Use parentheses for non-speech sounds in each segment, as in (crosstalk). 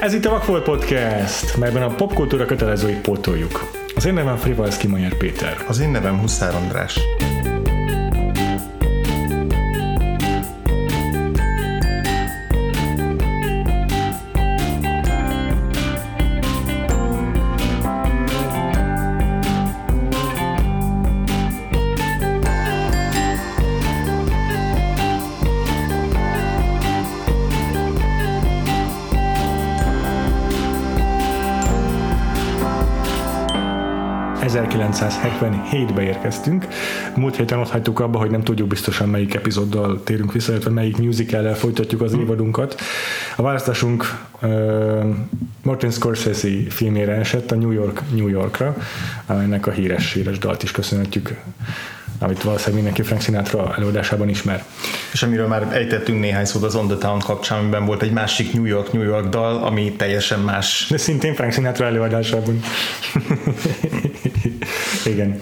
Ez itt a Vakfolt Podcast, melyben a popkultúra kötelezőit pótoljuk. Az én nevem Frivalszki Majer Péter. Az én nevem Huszár András. 1977-be érkeztünk. Múlt héten ott hagytuk abba, hogy nem tudjuk biztosan melyik epizóddal térünk vissza, illetve melyik musical folytatjuk az évadunkat. A választásunk uh, Martin Scorsese filmére esett, a New York New Yorkra, ennek a híres, híres dalt is köszönhetjük amit valószínűleg mindenki Frank Sinatra előadásában ismer. És amiről már ejtettünk néhány szót az On the Town kapcsán, amiben volt egy másik New York, New York dal, ami teljesen más. De szintén Frank Sinatra előadásában. (laughs) Igen.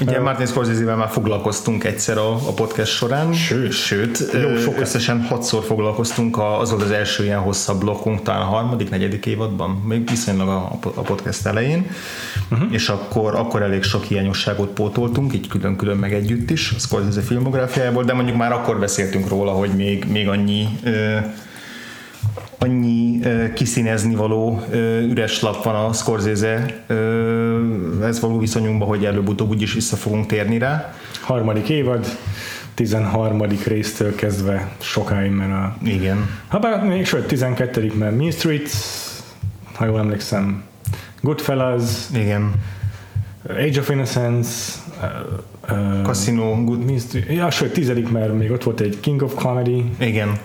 Ugye Martin Scorsese-vel már foglalkoztunk egyszer a, a podcast során. Sőt, sőt jó, sok összesen hatszor foglalkoztunk, a, az volt az első ilyen hosszabb blokkunk, talán a harmadik, negyedik évadban, még viszonylag a, a podcast elején, uh-huh. és akkor, akkor elég sok hiányosságot pótoltunk, így külön-külön meg együtt is, a Scorsese filmográfiájából, de mondjuk már akkor beszéltünk róla, hogy még, még annyi ö, annyi ö, kiszínezni való ö, üres lap van a Scorsese ö, ez való viszonyunkban, hogy előbb-utóbb úgyis vissza fogunk térni rá. Harmadik évad, 13. résztől kezdve sokáig, mert a... Igen. Habár még sőt, 12. mert Mean Streets, ha jól emlékszem, Goodfellas, Igen. Age of Innocence, uh, Casino, Good Mean Streets, ja, sőt, tizedik, mert még ott volt egy King of Comedy. Igen.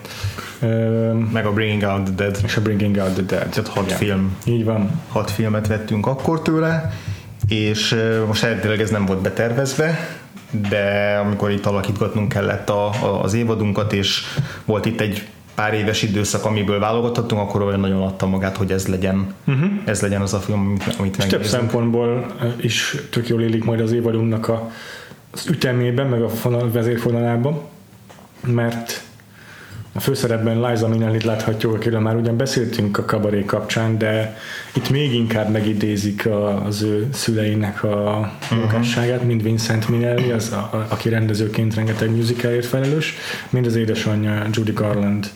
Meg a Bringing Out the Dead. És a Bringing Out the Dead. Tehát hat Igen. film. Így van. Hat filmet vettünk akkor tőle, és most eredetileg ez nem volt betervezve, de amikor itt alakítgatnunk kellett a, a, az évadunkat, és volt itt egy pár éves időszak, amiből válogathatunk, akkor olyan nagyon adta magát, hogy ez legyen, uh-huh. ez legyen az a film, amit, amit És több szempontból is tök jól élik majd az évadunknak a, az ütemében, meg a fonal, vezérfonalában, mert a főszerepben Liza Minnelli láthatjuk, akiről már ugyan beszéltünk a kabaré kapcsán, de itt még inkább megidézik az ő szüleinek a munkásságát, uh-huh. mint Vincent Minnelli, az, a, a, aki rendezőként rengeteg musicalért felelős, mind az édesanyja Judy Garland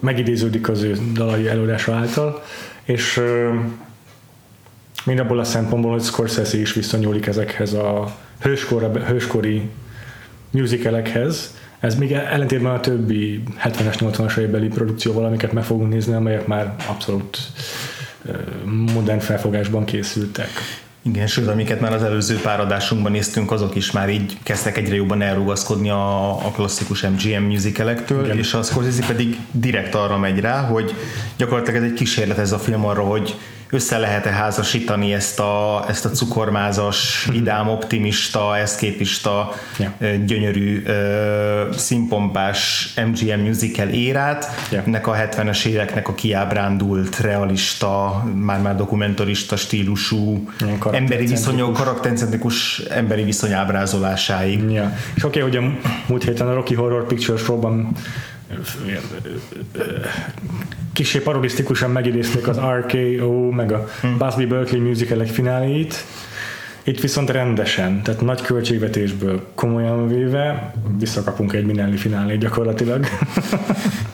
megidéződik az ő dalai előadása által, és mind abból a szempontból, hogy Scorsese is visszanyúlik ezekhez a hőskor, hőskori musicalekhez, ez még ellentétben a többi 70-es, 80-as évbeli produkcióval, amiket meg fogunk nézni, amelyek már abszolút modern felfogásban készültek. Igen, sőt, amiket már az előző páradásunkban néztünk, azok is már így kezdtek egyre jobban elrugaszkodni a, a klasszikus MGM musicalektől, Igen. és a Scorsese pedig direkt arra megy rá, hogy gyakorlatilag ez egy kísérlet ez a film arra, hogy össze lehet-e házasítani ezt a, ezt a cukormázas, mhm. vidám, optimista, eszképista, yeah. gyönyörű, színpompás MGM musical érát, yeah. nek a 70-es éveknek a kiábrándult, realista, már-már dokumentarista stílusú, emberi viszonyok, karaktercentrikus emberi viszony ábrázolásáig. Yeah. És oké, okay, hogy a múlt héten a Rocky Horror Picture Show-ban kicsi parodisztikusan megidézték az RKO, meg a hmm. Busby Berkeley musicalek fináléit. Itt viszont rendesen, tehát nagy költségvetésből komolyan véve visszakapunk egy Minelli finálét gyakorlatilag. (laughs)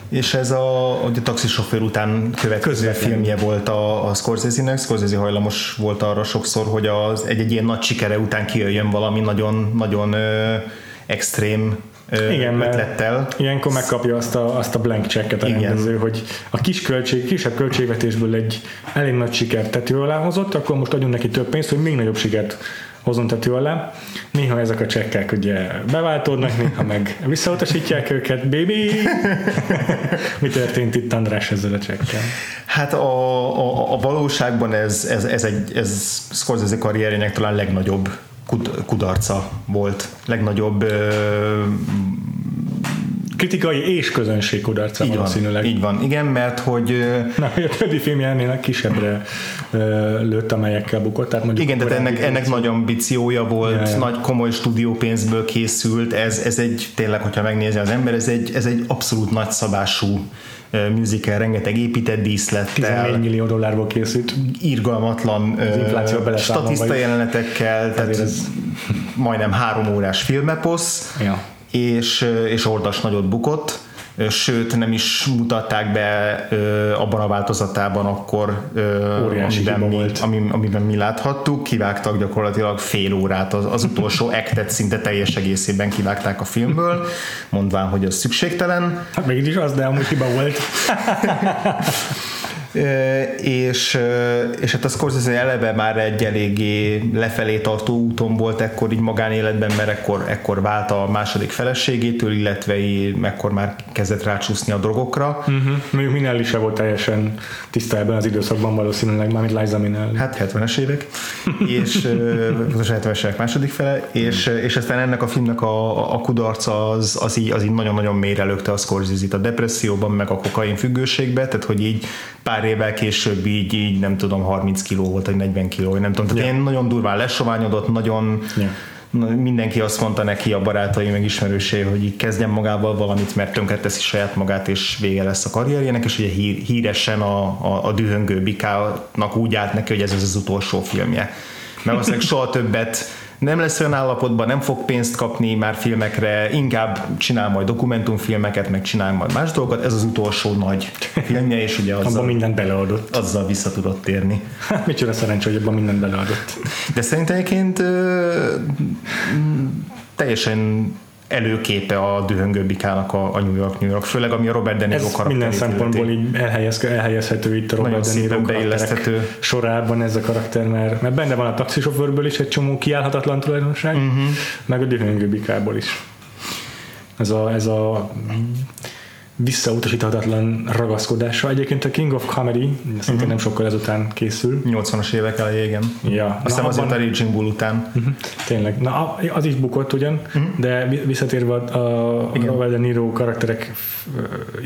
És ez a, a taxisofőr után következő filmje volt a, a Scorsese-nek. Scorsese hajlamos volt arra sokszor, hogy az egy-egy ilyen nagy sikere után kijöjjön valami nagyon, nagyon ö, extrém igen, ötlettel. Ilyenkor megkapja azt a, azt a blank checket a Igen. rendező, hogy a kis költség, kisebb költségvetésből egy elég nagy sikert tető alá hozott, akkor most adjunk neki több pénzt, hogy még nagyobb sikert hozon tető alá. Néha ezek a csekkek ugye beváltódnak, néha meg visszautasítják őket. Baby! (laughs) Mi történt itt András ezzel a csekkel? Hát a, a, a valóságban ez, ez, ez, egy, ez Scorsese karrierjének talán legnagyobb kudarca volt. Legnagyobb kritikai és közönség kudarca így valószínűleg. Van, így van, igen, mert hogy... Na, hogy a többi filmjárnél kisebbre lőtt, amelyekkel bukott. Tehát mondjuk igen, tehát ennek, ennek nagy ambíciója volt, ja, nagy komoly stúdiópénzből készült, ez, ez egy, tényleg, hogyha megnézi az ember, ez egy, ez egy abszolút nagyszabású musical, rengeteg épített díszlettel. 14 millió dollárból készült. Irgalmatlan statiszta jelenetekkel, tehát ez... majdnem három órás filmeposz, ja. és, és ordas nagyot bukott sőt nem is mutatták be ö, abban a változatában akkor, ö, amiben, mi, volt. Ami, amiben mi láthattuk, kivágtak gyakorlatilag fél órát, az, az utolsó (laughs) ektet szinte teljes egészében kivágták a filmből, mondván, hogy az szükségtelen. Hát mégis az, de amúgy hiba volt. (laughs) és, és hát a Scorsese eleve már egy eléggé lefelé tartó úton volt ekkor így magánéletben, mert ekkor, ekkor vált a második feleségétől, illetve ekkor már kezdett rácsúszni a drogokra. Uh-huh. Mondjuk Minelli se volt teljesen tiszta ebben az időszakban valószínűleg, mármint Liza Minelli. Hát 70-es évek, és most 70-es évek második fele, és, és aztán ennek a filmnek a, a kudarca az, az így, az így nagyon-nagyon mélyre lökte a Scorsese-t a depresszióban, meg a kokain függőségbe, tehát hogy így pár évvel később így, így nem tudom, 30 kiló volt, vagy 40 kiló, nem tudom. Tehát yeah. én nagyon durván lesoványodott, nagyon yeah mindenki azt mondta neki, a barátai, meg ismerősé, hogy így kezdjen magával valamit, mert tönkreteszi saját magát, és vége lesz a karrierjének, és ugye hír, híresen a, a, a dühöngő bikának úgy állt neki, hogy ez az, az utolsó filmje. Mert azt soha többet nem lesz olyan állapotban, nem fog pénzt kapni már filmekre, inkább csinál majd dokumentumfilmeket, meg csinál majd más dolgokat, ez az utolsó nagy filmje, és ugye (laughs) azzal, abban mindent beleadott. Azzal vissza tudott térni. Hát micsoda szerencsé, hogy abban mindent beleadott. De szerintem egyébként teljesen előképe a dühöngő bikának a, a New York New York, főleg ami a Robert De Niro ez minden szempontból így elhelyez, elhelyezhető itt a Robert De Niro beilleszthető sorában ez a karakter, mert, mert benne van a taxisofőrből is egy csomó kiállhatatlan tulajdonság, uh-huh. meg a dühöngő bikából is. Ez a, ez a visszautasíthatatlan ragaszkodása. Egyébként a King of Comedy szintén uh-huh. nem sokkal ezután készül. 80-as évek elején, igen. Ja. Aztán Na, azért a Raging Bull után. Uh-huh. Tényleg. Na, az is bukott ugyan, uh-huh. de visszatérve a, a Robert De Niro karakterek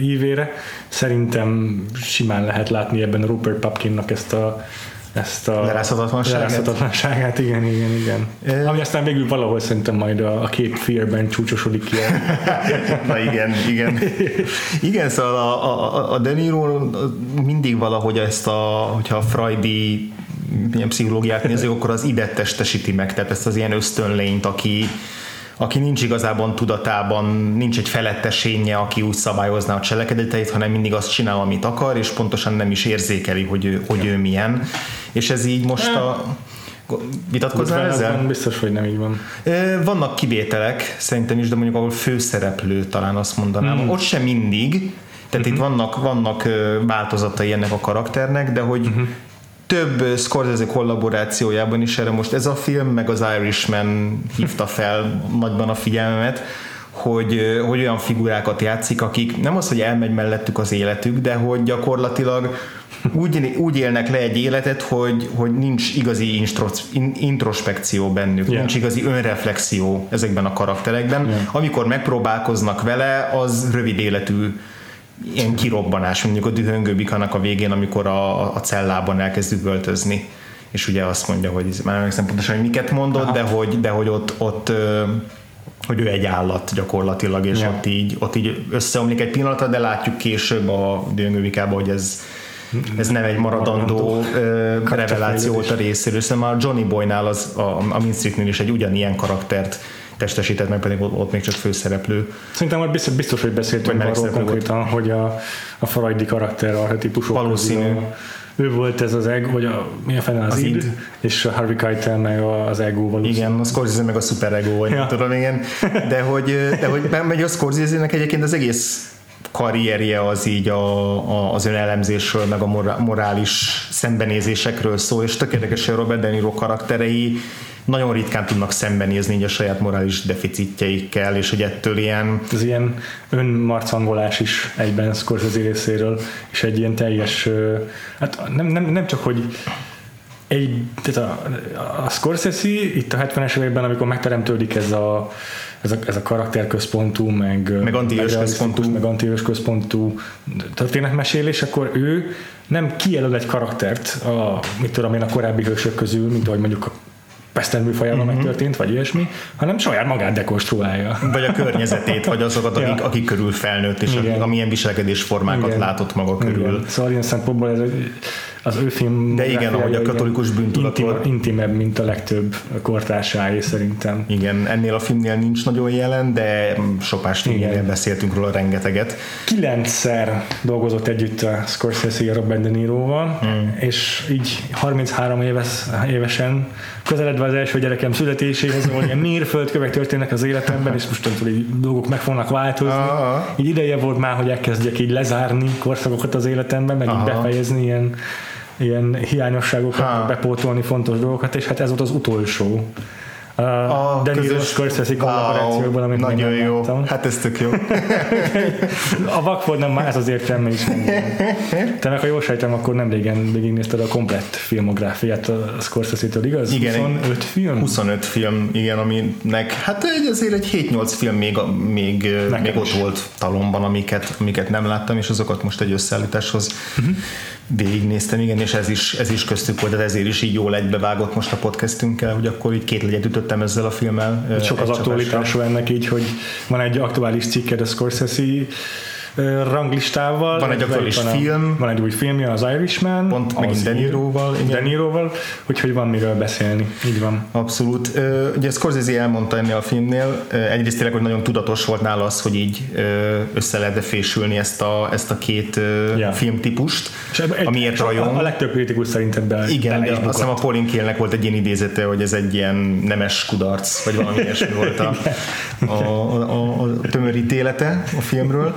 ívére, szerintem simán lehet látni ebben a Rupert Pupkinnak ezt a ezt a lerázhatatlanságát. lerázhatatlanságát. Igen, igen, igen. E... Ami aztán végül valahol szerintem majd a, a két fearben csúcsosodik ki. (laughs) Na igen, igen. Igen, szóval a, a, a De Niro mindig valahogy ezt a, hogyha a Freudi milyen pszichológiát nézzük, akkor az ide testesíti meg, tehát ezt az ilyen ösztönlényt, aki, aki nincs igazából tudatában, nincs egy felettesénye, aki úgy szabályozná a cselekedeteit, hanem mindig azt csinál, amit akar, és pontosan nem is érzékeli, hogy ő, hogy ő milyen. És ez így most a... Vitatkoznál ezzel? Biztos, hogy nem így van. Vannak kivételek, szerintem is, de mondjuk ahol főszereplő talán azt mondanám. Hmm. Ott sem mindig, tehát uh-huh. itt vannak, vannak változatai ennek a karakternek, de hogy uh-huh több Scorsese kollaborációjában is erre most ez a film, meg az Irishman hívta fel nagyban a figyelmemet, hogy, hogy olyan figurákat játszik, akik nem az, hogy elmegy mellettük az életük, de hogy gyakorlatilag úgy, úgy élnek le egy életet, hogy, hogy nincs igazi introspekció bennük, yeah. nincs igazi önreflexió ezekben a karakterekben. Yeah. Amikor megpróbálkoznak vele, az rövid életű ilyen kirobbanás, mondjuk a dühöngő bikának a végén, amikor a, a cellában elkezd üvöltözni és ugye azt mondja, hogy már nem emlékszem pontosan, hogy miket mondott, Aha. de hogy, de hogy ott, ott hogy ő egy állat gyakorlatilag, és ja. ott, így, ott így összeomlik egy pillanatra, de látjuk később a Döngővikában, hogy ez, ez nem egy maradandó reveláció volt a részéről, hiszen a Johnny Boynál az, a, a Mean Streetnél is egy ugyanilyen karaktert testesített, meg pedig ott, még csak főszereplő. Szerintem már biztos, biztos hogy beszéltünk arról konkrétan, volt. hogy a, a Freudi karakter archetípusok Valószínű. A, ő volt ez az ego, vagy a, mi a fene az, az id, id, és a Harvey Keitel meg az ego valószínű. Igen, a Scorsese meg a super ego, vagy ja. nem tudom, igen. De hogy, de hogy megy a Scorsese-nek egyébként az egész karrierje az így a, a, az önelemzésről, meg a morális szembenézésekről szól, és tök érdekes, hogy Robert De Niro karakterei nagyon ritkán tudnak szembenézni így a saját morális deficitjeikkel, és hogy ettől ilyen... Ez ilyen önmarcangolás is egyben Scorsese részéről, és egy ilyen teljes, hát nem, nem, nem csak, hogy egy, tehát a, a Scorsese itt a 70-es években, amikor megteremtődik ez a ez a, ez a karakterközpontú, meg, Meg antiős központú. meg antiős központú történetmesélés, akkor ő nem kijelöl egy karaktert, a, mit tudom én, a korábbi hősök közül, mint ahogy mondjuk a Pester műfajában Mhm. megtörtént, vagy ilyesmi, hanem saját magát dekonstruálja. Vagy a környezetét, vagy azokat, akik, Ja. akik körül felnőtt, és Igen. amilyen viselkedés formákat Igen. látott maga körül. Igen. Szóval ilyen szempontból ez egy, az ő film De igen, ahogy a katolikus bűntudatot- intim, intimebb, mint a legtöbb kortársáé szerintem. Igen, ennél a filmnél nincs nagyon jelen, de Sopás filmnél beszéltünk róla rengeteget. Kilencszer dolgozott együtt a Scorsese a Robert De Niroval, Hmm. és így 33 éves, évesen közeledve az első gyerekem születéséhez, ahol ilyen mérföldkövek történnek az életemben, és most tudom, így dolgok meg fognak változni. Aha. Így ideje volt már, hogy elkezdjek így lezárni korszakokat az életemben, meg így Aha. befejezni ilyen, ilyen hiányosságokat, Ha. bepótolni fontos dolgokat, és hát ez volt az utolsó. A, De közös- Scorsese kollaborációban, amit még Nagyon nem jó. láttam. Hát ez tök jó. (laughs) A Vakford nem már ez az értelme is. Te meg, ha jól sejtem, akkor nem régen végignézted a komplett filmográfiát a Scorsese-től, igaz? Igen, 25 film? 25 film, igen, aminek, hát egy, azért egy 7-8 film még, még, Nekem még ott is. volt talomban, amiket, amiket nem láttam, és azokat most egy összeállításhoz uh-huh. Végignéztem, igen, és ez is, ez is köztük volt, de ezért is így jól egybevágott most a podcastünkkel, hogy akkor így két legyet ütöttem ezzel a filmmel. Sok az aktualitása ennek így, hogy van egy aktuális cikked a Scorsese ranglistával. Van egy aktuális van a- film. Van egy új filmje, az Irishman. Pont megint az De Niroval. De Niroval, úgyhogy van miről beszélni. Így van. Abszolút. Ugye Scorsese elmondta ennél a filmnél, egyrészt tényleg, hogy nagyon tudatos volt nála az, hogy így össze lehet fésülni ezt a, ezt a két Ja. filmtípust, És egy- amiért a, rajong. a legtöbb kritikus szerintem be, Igen, bele azt hiszem a. Pauline Kael-nek volt egy ilyen idézete, hogy ez egy ilyen nemes kudarc, vagy valami ilyesmi volt a, (laughs) a, a, a, a tömörítélete a filmről.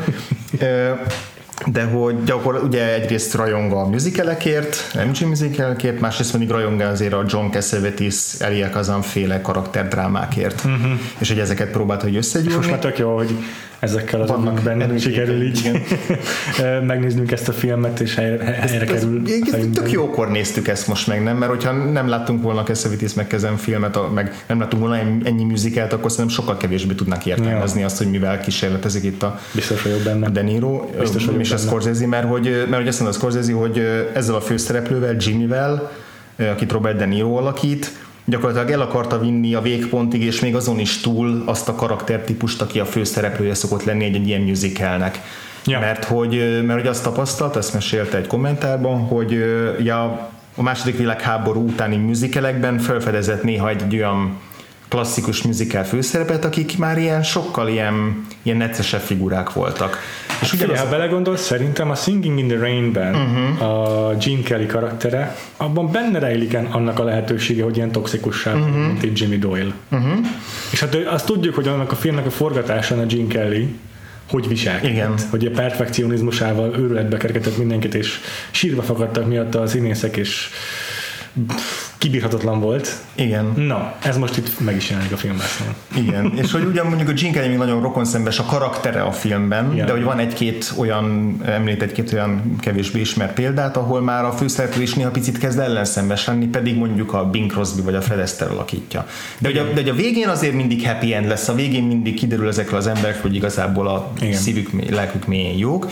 De hogy gyakor, ugye egyrészt rajong a musicalekért, MG musicalekért, másrészt pedig rajong azért a John Cassavetes, Elia Kazan féle karakterdrámákért. Uh-huh. És hogy ezeket próbált, hogy Most összegyúrni. már tök jó, hogy ezekkel az erősségek, sikerül így (laughs) megnéznünk ezt a filmet, és helyre, helyre kerül. Ez, ez, szerintem. tök jókor néztük ezt most meg, nem? Mert hogyha nem láttunk volna Cassavetes meg Kezem filmet, a- meg nem láttunk volna ennyi musicalt, akkor szerintem sokkal kevésbé tudnánk értelmezni azt, hogy mivel kísérletezik itt a Biztos vagyok benne. a De Niro, Biztos vagyok és a benne. Scorsese, mert hogy, mert hogy azt mondta a Scorsese, hogy ezzel a főszereplővel, Jimmyvel, akit Robert De Niro alakít, gyakorlatilag el akarta vinni a végpontig, és még azon is túl azt a karaktertípust, aki a főszereplője szokott lenni egy, egy ilyen musicalnek. Ja. Mert, hogy, mert hogy azt tapasztalt, ezt mesélte egy kommentárban, hogy ja, a második világháború utáni musicalekben felfedezett néha egy olyan klasszikus musical főszerepet, akik már ilyen sokkal ilyen, ilyen neccesebb figurák voltak. És Figyelj, ugyanaz, ha belegondolsz, szerintem a Singing in the Rain-ben uh-huh. a Gene Kelly karaktere, abban benne rejlik annak a lehetősége, hogy ilyen toxikussá, uh-huh. mint egy Jimmy Doyle. Uh-huh. És hát azt tudjuk, hogy annak a filmnek a forgatásán a Gene Kelly hogy viselkedett. Igen. Hogy a perfekcionizmusával őrületbe kergetett mindenkit, és sírva fakadtak miatta az színészek, és kibírhatatlan volt. igen. Na, ez most itt meg is jelenik a filmben. Szóval. Igen, és hogy ugyan mondjuk a Gene Kelly még nagyon rokonszembes a karaktere a filmben, Igen. de hogy van egy-két olyan, említ egy-két olyan kevésbé ismert példát, ahol már a főszereplő is néha picit kezd ellenszembes lenni, pedig mondjuk a Bing Crosby vagy a Fred Astaire alakítja. De hogy, a, de hogy a végén azért mindig happy end lesz, a végén mindig kiderül ezekről az emberekről, hogy igazából a Igen. szívük, lelkük mélyén jók,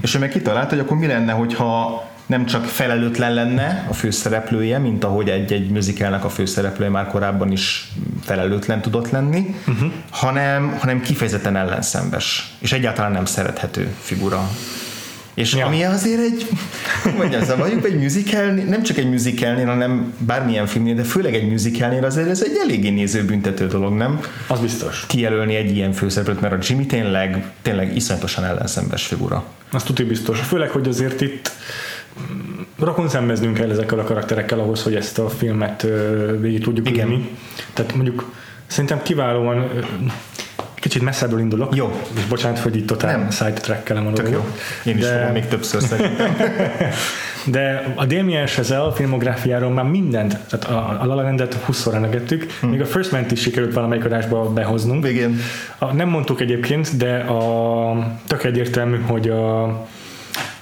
és ő meg kitalált, hogy akkor mi lenne, hogyha nem csak felelőtlen lenne a főszereplője, mint ahogy egy-egy musicalnek a főszereplője már korábban is felelőtlen tudott lenni, uh-huh. hanem, hanem kifejezetten ellenszembes, és egyáltalán nem szerethető figura. És Ja. ami azért egy, mondjam, mondjuk egy musicalnél, nem csak egy musicalnél, hanem bármilyen filmnél, de főleg egy musicalnél azért ez egy eléggé nézőbüntető dolog, nem? Az biztos. Kijelölni egy ilyen főszereplőt, mert a Jimmy tényleg, tényleg iszonyatosan ellenszembes figura. Azt tudja biztos. Főleg, hogy azért itt rokon szembeznünk kell ezekkel a karakterekkel ahhoz, hogy ezt a filmet végig tudjuk Igen. Tehát mondjuk szerintem kiválóan kicsit messzebbről indulok. Jó. És bocsánat, hogy itt totál Nem. sidetrack-kelem a Tök jó. Én is De- fogom még többször szerintem. (laughs) De a Damien Chazelle filmográfiáról már mindent, tehát a, a La La Landet 20-szor emlegettük, hm. még a First Man-t is sikerült valamelyik adásba behoznunk. Igen. A, nem mondtuk egyébként, de a, tök egyértelmű, hogy a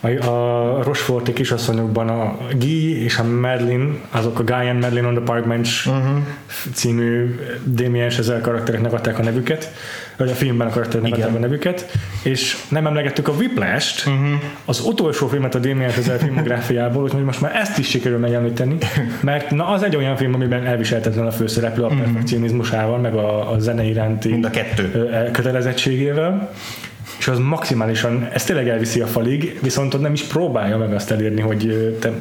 a, a Rocheforti kisasszonyokban a Guy és a Madeline, azok a Guy and Madeline on the Park Bench uh-huh. című Damien Chazelle karaktereknek adták a nevüket, vagy a filmben a karaktereknek adták a nevüket, és nem emlegettük a Whiplash-t, uh-huh. az utolsó filmet a Damien Chazelle filmográfiából, úgyhogy most már ezt is sikerül megemlíteni, mert na az egy olyan film, amiben elviselhetetlen a főszereplő a perfekcionizmusával, meg a, a zene iránti Mind a kettő. kötelezettségével és az maximálisan, ez tényleg elviszi a falig, viszont ott nem is próbálja meg azt elérni, hogy te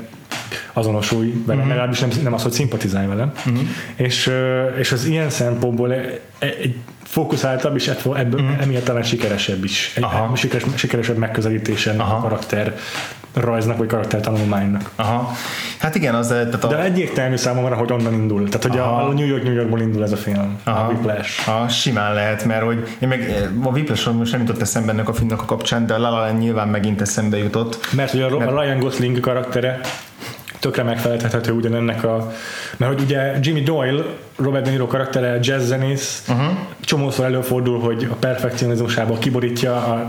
azonosulj velem, uh-huh. legalábbis nem, nem az, hogy szimpatizálj velem. Uh-huh. És, és az ilyen szempontból egy fókuszáltabb, és ebből, uh-huh. emiatt talán sikeresebb is. Egy Aha. sikeres, sikeresebb megközelítésen Aha. a karakter rajznak, vagy karaktertanulmánynak. Aha. Hát igen, az... Tehát a... De egyértelmű számomra, hogy onnan indul. Tehát, hogy Aha. a New York, New Yorkból indul ez a film. Aha. A Whiplash. Aha, simán lehet, mert hogy én meg a whiplash most nem jutott eszembe ennek a filmnek a kapcsán, de a La La Land nyilván megint eszembe jutott. Mert hogy a, mert... a Ryan Gosling karaktere tökre megfeleltethető ugyanennek a... Mert hogy ugye Jimmy Doyle, Robert De Niro karaktere jazzzenész, uh-huh. csomószor előfordul, hogy a perfekcionizmusába kiborítja a,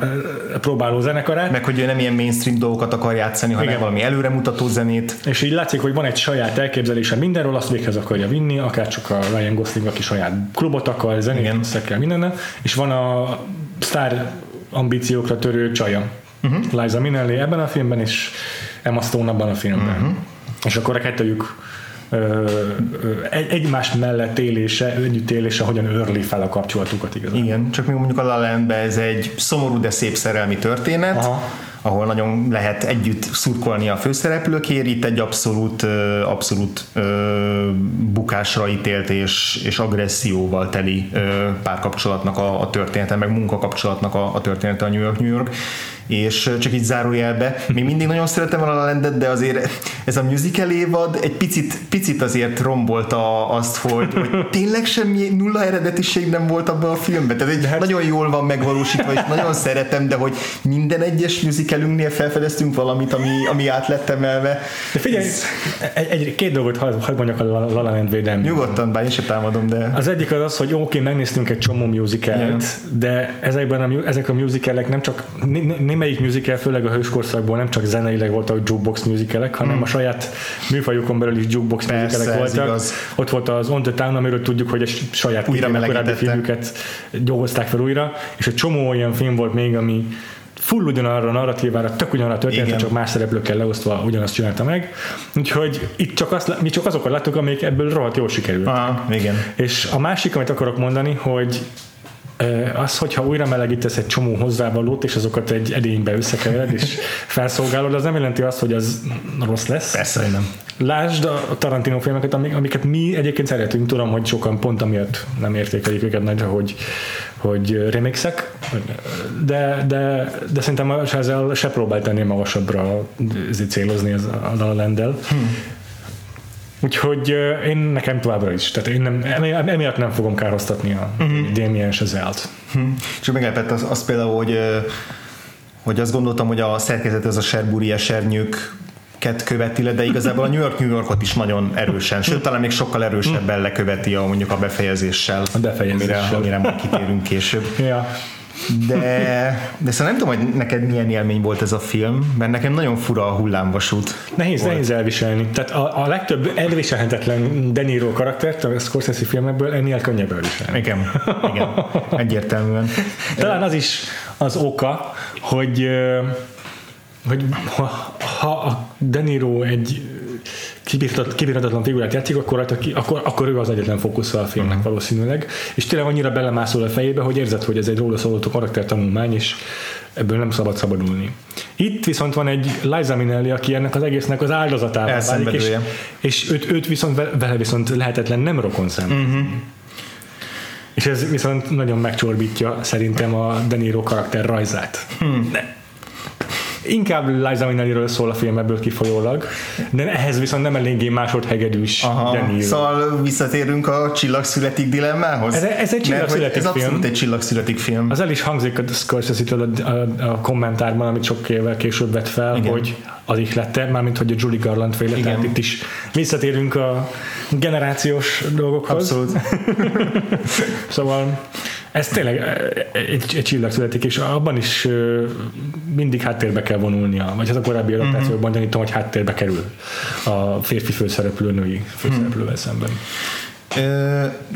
a próbáló zenekarát. Meg hogy ő nem ilyen mainstream dolgokat akar játszani, hanem Igen. valami előremutató zenét. És így látszik, hogy van egy saját elképzelése mindenről, azt véghez akarja vinni, akár csak a Ryan Gosling, aki saját klubot akar, zenét kell mindennel, és van a sztár ambíciókra törő csaja. Uh-huh. Liza Minnelli ebben a filmben, és Emma Stone abban a filmben. Uh-huh. És akkor a kettőjük egy, egymás mellett élése, együtt élése hogyan örli fel a kapcsolatukat igazán. Igen, csak még mondjuk a La La ez egy szomorú, de szép szerelmi történet, Aha. ahol nagyon lehet együtt szurkolni a főszereplőkért, itt egy abszolút, abszolút bukásra ítélt és, és agresszióval teli párkapcsolatnak a, a története, meg munkakapcsolatnak a, a története a New York, New York és csak így zárójelbe, még mindig nagyon szeretem a La Landet, de azért ez a musical évad egy picit, picit azért rombolta azt, hogy, hogy (laughs) tényleg semmi nulla eredetiség nem volt abban a filmben. Tehát egy hát... nagyon jól van megvalósítva, és nagyon szeretem, de hogy minden egyes musicalünknél felfedeztünk valamit, ami, ami át lett emelve. De figyelj, ez... egy, egy, két dolgot hadd had mondjak a La La Land védelmi. Nyugodtan, bár én sem támadom, de... Az egyik az az, hogy oké, okay, megnéztünk egy csomó musicalt, de ezekben a, ezek a musicalek nem csak némelyik musical, főleg a hőskorszakból nem csak zeneileg voltak jukebox musicalek, hanem hmm. a saját műfajukon belül is jukebox Persze, musicalek voltak. Igaz. Ott volt az On the Town, amiről tudjuk, hogy egy saját újra korábbi filmüket dolgozták fel újra, és egy csomó olyan film volt még, ami full ugyanarra a narratívára, tök ugyanarra a történet, csak más szereplőkkel leosztva ugyanazt csinálta meg. Úgyhogy itt csak azt, mi csak azokat láttuk, amik ebből rohadt jól sikerült. Aha, igen. És a másik, amit akarok mondani, hogy az, hogyha újra melegítesz egy csomó hozzávalót, és azokat egy edénybe összekevered, és (laughs) felszolgálod, az nem jelenti azt, hogy az rossz lesz. Persze, hogy nem. Lásd a Tarantino filmeket, amiket mi egyébként szeretünk, tudom, hogy sokan pont amiatt nem értékelik őket nagyra, hogy, hogy remixek, de, de, de szerintem ezzel se próbált ennél magasabbra célozni az a La Hmm. Úgyhogy én nekem továbbra is. Tehát én nem, emiatt nem fogom kárhoztatni a uh-huh. Damien Chazelle-t. Uh-huh. És meglepett az, az például, hogy, hogy azt gondoltam, hogy a szerkezet ez a Sherbury esernyők követi le, de igazából a New York New Yorkot is nagyon erősen, sőt talán még sokkal erősebben leköveti a mondjuk a befejezéssel, a befejezéssel. amire, amire majd kitérünk később. ja. De, de szóval nem tudom, hogy neked milyen élmény volt ez a film, mert nekem nagyon fura a hullámvasút. Nehéz, volt. nehéz elviselni. Tehát a, a legtöbb elviselhetetlen De Niro karaktert a Scorsese filmekből ennél könnyebb elviselni. Igen, igen, egyértelműen. Talán az is az oka, hogy hogy ha, ha a De Niro egy kibírhatatlan figurát játszik, akkor, akkor, akkor ő az egyetlen fókusza a filmnek uh-huh. valószínűleg. És tényleg annyira belemászol a fejébe, hogy érzed, hogy ez egy róla szóló karaktertanulmány, és ebből nem szabad szabadulni. Itt viszont van egy Liza Minnelli, aki ennek az egésznek az áldozatával válik, és, és őt, őt viszont vele viszont lehetetlen nem rokon szem. Uh-huh. És ez viszont nagyon megcsorbítja szerintem a De Niro karakter rajzát. Hmm. Inkább Liza Minnelli-ről szól a film ebből kifolyólag, de ehhez viszont nem eléggé másodhegedűs Aha, Szóval visszatérünk a Csillagszületik dilemmához? Ez, ez egy Csillagszületik film. Ez abszolút egy Csillagszületik film. Az el is hangzik a Scorsese-től a, a, a kommentárban, amit sok évvel később vett fel, Igen. hogy az ihlette, mármint hogy a Julie Garland féle, Igen. tehát itt is visszatérünk a generációs dolgokhoz. Abszolút. (laughs) szóval Ez tényleg egy, egy csillag születik, és abban is mindig háttérbe kell vonulnia, vagy az a korábbi adaptációban mm-hmm. gyanítom, hogy háttérbe kerül a férfi főszereplő női főszereplővel szemben.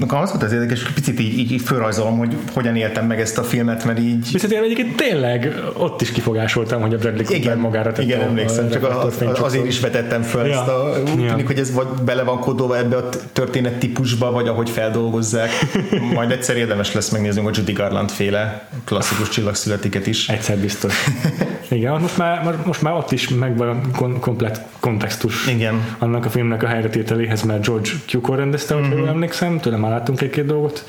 Az volt az érdekes, hogy picit így, így, így fölrajzolom, hogy hogyan éltem meg ezt a filmet, mert így... Viszont én egyébként tényleg ott is kifogásoltam, hogy a Bradley Cooper igen, magára tette Igen, emlékszem, csak az, azért is vetettem föl ja. ezt a... Úgy ja. tűnik, hogy ez vagy bele van kódolva ebbe a történet típusba, vagy ahogy feldolgozzák. (laughs) Majd egyszer érdemes lesz megnézni a Judy Garland féle klasszikus csillagszületiket is. Egyszer biztos. (laughs) Igen, most már, most már ott is megvan a komplet kontextus Igen. annak a filmnek a helyretételéhez, mert George Cukor rendezte, mm-hmm. jól emlékszem, tőle már láttunk egy-két dolgot,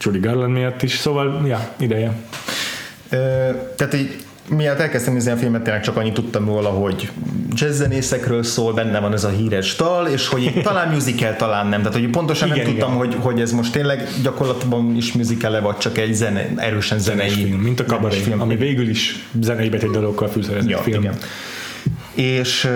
Judy Garland miatt is, szóval, ja, ideje. Ö, tehát így miatt elkezdtem nézni a filmet, tényleg csak annyit tudtam róla, hogy jazzzenészekről szól, benne van ez a híres dal, és hogy (laughs) talán musical, talán nem. Tehát, hogy pontosan igen, nem igen. tudtam, hogy, hogy ez most tényleg gyakorlatban is musical vagy csak egy zene, erősen zenei film, mint a kabaré, film, ami végül is zenei betét dalokkal fűszerezett ja, film. Igen és,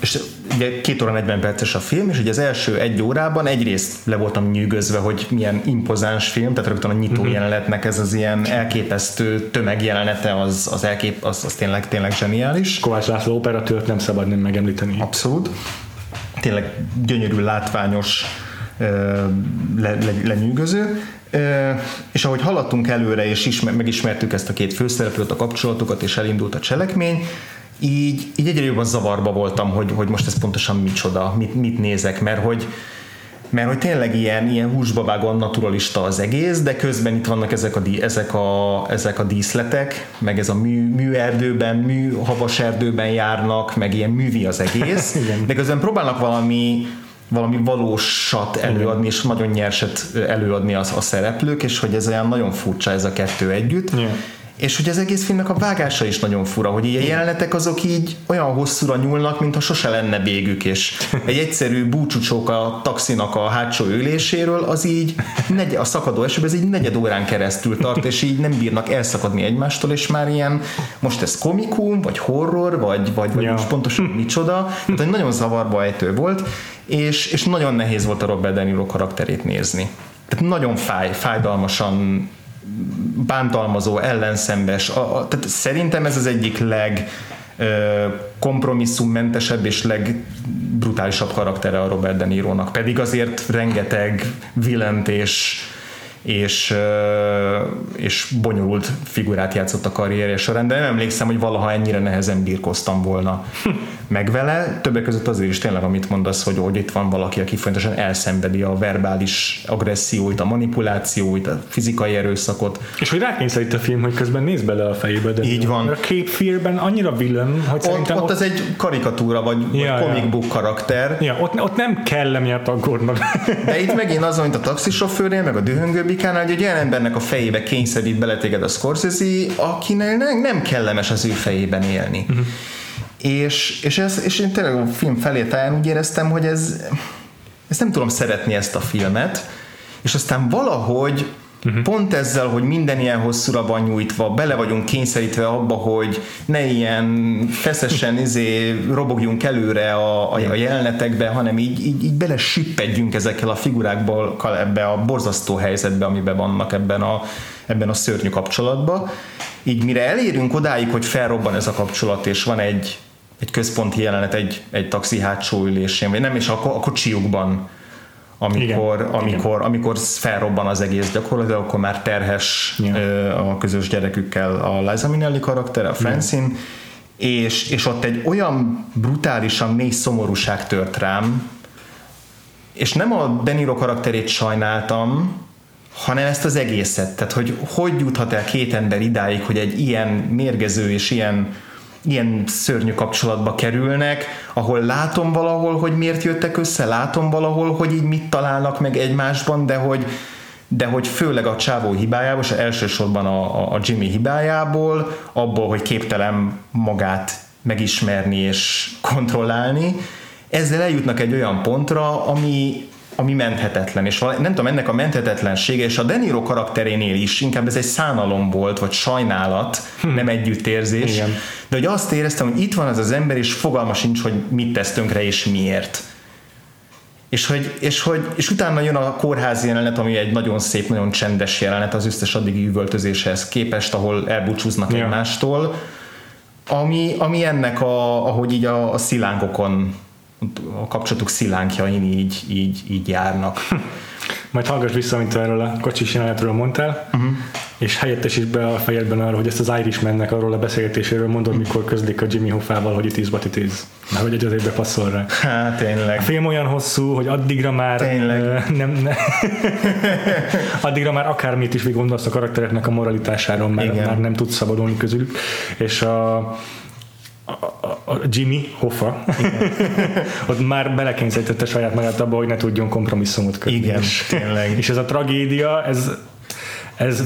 és ugye két óra 40 perces a film, és ugye az első egy órában egyrészt le voltam nyűgözve, hogy milyen impozáns film, tehát rögtön a nyitó uh-huh. jelenetnek ez az ilyen elképesztő tömegjelenete, az, az, elkép, az, az tényleg, tényleg zseniális. Kovács László operatőrt nem szabad nem megemlíteni. Abszolút. Tényleg gyönyörű, látványos, le, le, lenyűgöző. És ahogy haladtunk előre, és ismer, megismertük ezt a két főszereplőt, a kapcsolatokat, és elindult a cselekmény, így, így egyre jobban zavarba voltam, hogy, hogy most ez pontosan micsoda, mit, mit nézek, mert hogy, mert hogy tényleg ilyen, ilyen húsba vágóan naturalista az egész, de közben itt vannak ezek a, ezek a, ezek a díszletek, meg ez a mű, műerdőben, mű havas erdőben járnak, meg ilyen művi az egész, (laughs) de közben próbálnak valami valami valósat előadni, és nagyon nyerset előadni az, a szereplők, és hogy ez olyan nagyon furcsa ez a kettő együtt. Igen és hogy az egész filmnek a vágása is nagyon fura, hogy ilyen jelenetek azok így olyan hosszúra nyúlnak, mintha sose lenne végük, és (laughs) egy egyszerű búcsúcsók a taxinak a hátsó üléséről, az így negy, a szakadó esőben ez így negyed órán keresztül tart, és így nem bírnak elszakadni egymástól, és már ilyen, most ez komikum, vagy horror, vagy, vagy, vagy ja. most pontosan (laughs) micsoda, tehát nagyon zavarba ejtő volt, és, és nagyon nehéz volt a Robert De Niro karakterét nézni. Tehát nagyon fáj, fájdalmasan bántalmazó, ellenszembes. A, a, tehát szerintem ez az egyik leg kompromisszummentesebb és legbrutálisabb karaktere a Robert De Niro-nak. Pedig azért rengeteg villant és és, és bonyolult figurát játszott a karrierje során, de nem emlékszem, hogy valaha ennyire nehezen birkoztam volna (laughs) meg vele. Többek között azért is tényleg, amit mondasz, hogy, hogy itt van valaki, aki fontosan elszenvedi a verbális agresszióit, a manipulációit, a fizikai erőszakot. És hogy rákényszerít a film, hogy közben néz bele a fejébe. De Így van. A Cape Fear-ben annyira villan, hogy ott, szerintem... Ott, ott, az egy karikatúra, vagy, ja, vagy comic book karakter. Ja, ott, ott nem kell emiatt aggódnak. De itt megint az, mint a taxisofőrnél, meg a dühöngő Hogy egy olyan embernek a fejébe kényszerít bele téged a Scorsese, akinek nem, nem kellemes az ő fejében élni. Uh-huh. És, és, ez, és én tényleg a film felé talán úgy éreztem, hogy ez, ezt nem tudom szeretni ezt a filmet, és aztán valahogy Uh-huh. Pont ezzel, hogy minden ilyen hosszúra van nyújtva, bele vagyunk kényszerítve abba, hogy ne ilyen feszesen (laughs) izé, robogjunk előre a, a, a jelenetekbe, hanem így, így, így bele sippedjünk ezekkel a figurákból ebbe a borzasztó helyzetbe, amiben vannak ebben a, ebben a szörnyű kapcsolatban. Így mire elérünk odáig, hogy felrobban ez a kapcsolat, és van egy, egy központi jelenet egy, egy taxi hátsó ülésén, vagy nem, és a, a kocsiukban amikor, igen, amikor, igen. amikor felrobban az egész gyakorlatilag, akkor már terhes igen. a közös gyerekükkel a Liza Minnelli karaktere, a Francine, és, és ott egy olyan brutálisan mély szomorúság tört rám, és nem a Deniro karakterét sajnáltam, hanem ezt az egészet. Tehát, hogy hogy juthat el két ember idáig, hogy egy ilyen mérgező és ilyen ilyen szörnyű kapcsolatba kerülnek, ahol látom valahol, hogy miért jöttek össze, látom valahol, hogy így mit találnak meg egymásban, de hogy, de hogy főleg a csávó hibájából, és elsősorban a, a Jimmy hibájából, abból, hogy képtelen magát megismerni és kontrollálni, ezzel eljutnak egy olyan pontra, ami, ami menthetetlen, és nem tudom, ennek a menthetetlensége, és a Deniro karakterénél is inkább ez egy szánalom volt, vagy sajnálat, hm. nem együttérzés, Igen. de hogy azt éreztem, hogy itt van az az ember, és fogalma sincs, hogy mit tesz tönkre, és miért. és hogy, és hogy és utána jön a kórházi jelenet, ami egy nagyon szép, nagyon csendes jelenet az összes addigi üvöltözéshez képest, ahol elbúcsúznak ja. egymástól, ami, ami ennek, a, ahogy így a, a szilánkokon a kapcsolatuk szilánkjain így, így, így járnak. (laughs) Majd hallgass vissza, amit erről a kocsis jelenetről mondtál, uh-huh. és helyettesíts be a fejedben arra, hogy ezt az Irishmannek arról a beszélgetéséről mondod, mikor közlik a Jimmy Hoffával, hogy it is what it is. Mert hogy egy azért bepasszol rá. Hát tényleg. A film olyan hosszú, hogy addigra már tényleg. nem, ne, (laughs) addigra már akármit is gondolsz a karaktereknek a moralitásáról, mert Igen. már nem tudsz szabadulni közülük. És a a, a Jimmy Hoffa (laughs) ott már belekényszerítette saját magát abba, hogy ne tudjon kompromisszumot kötni. Igen, és, tényleg. És ez a tragédia, ez, ez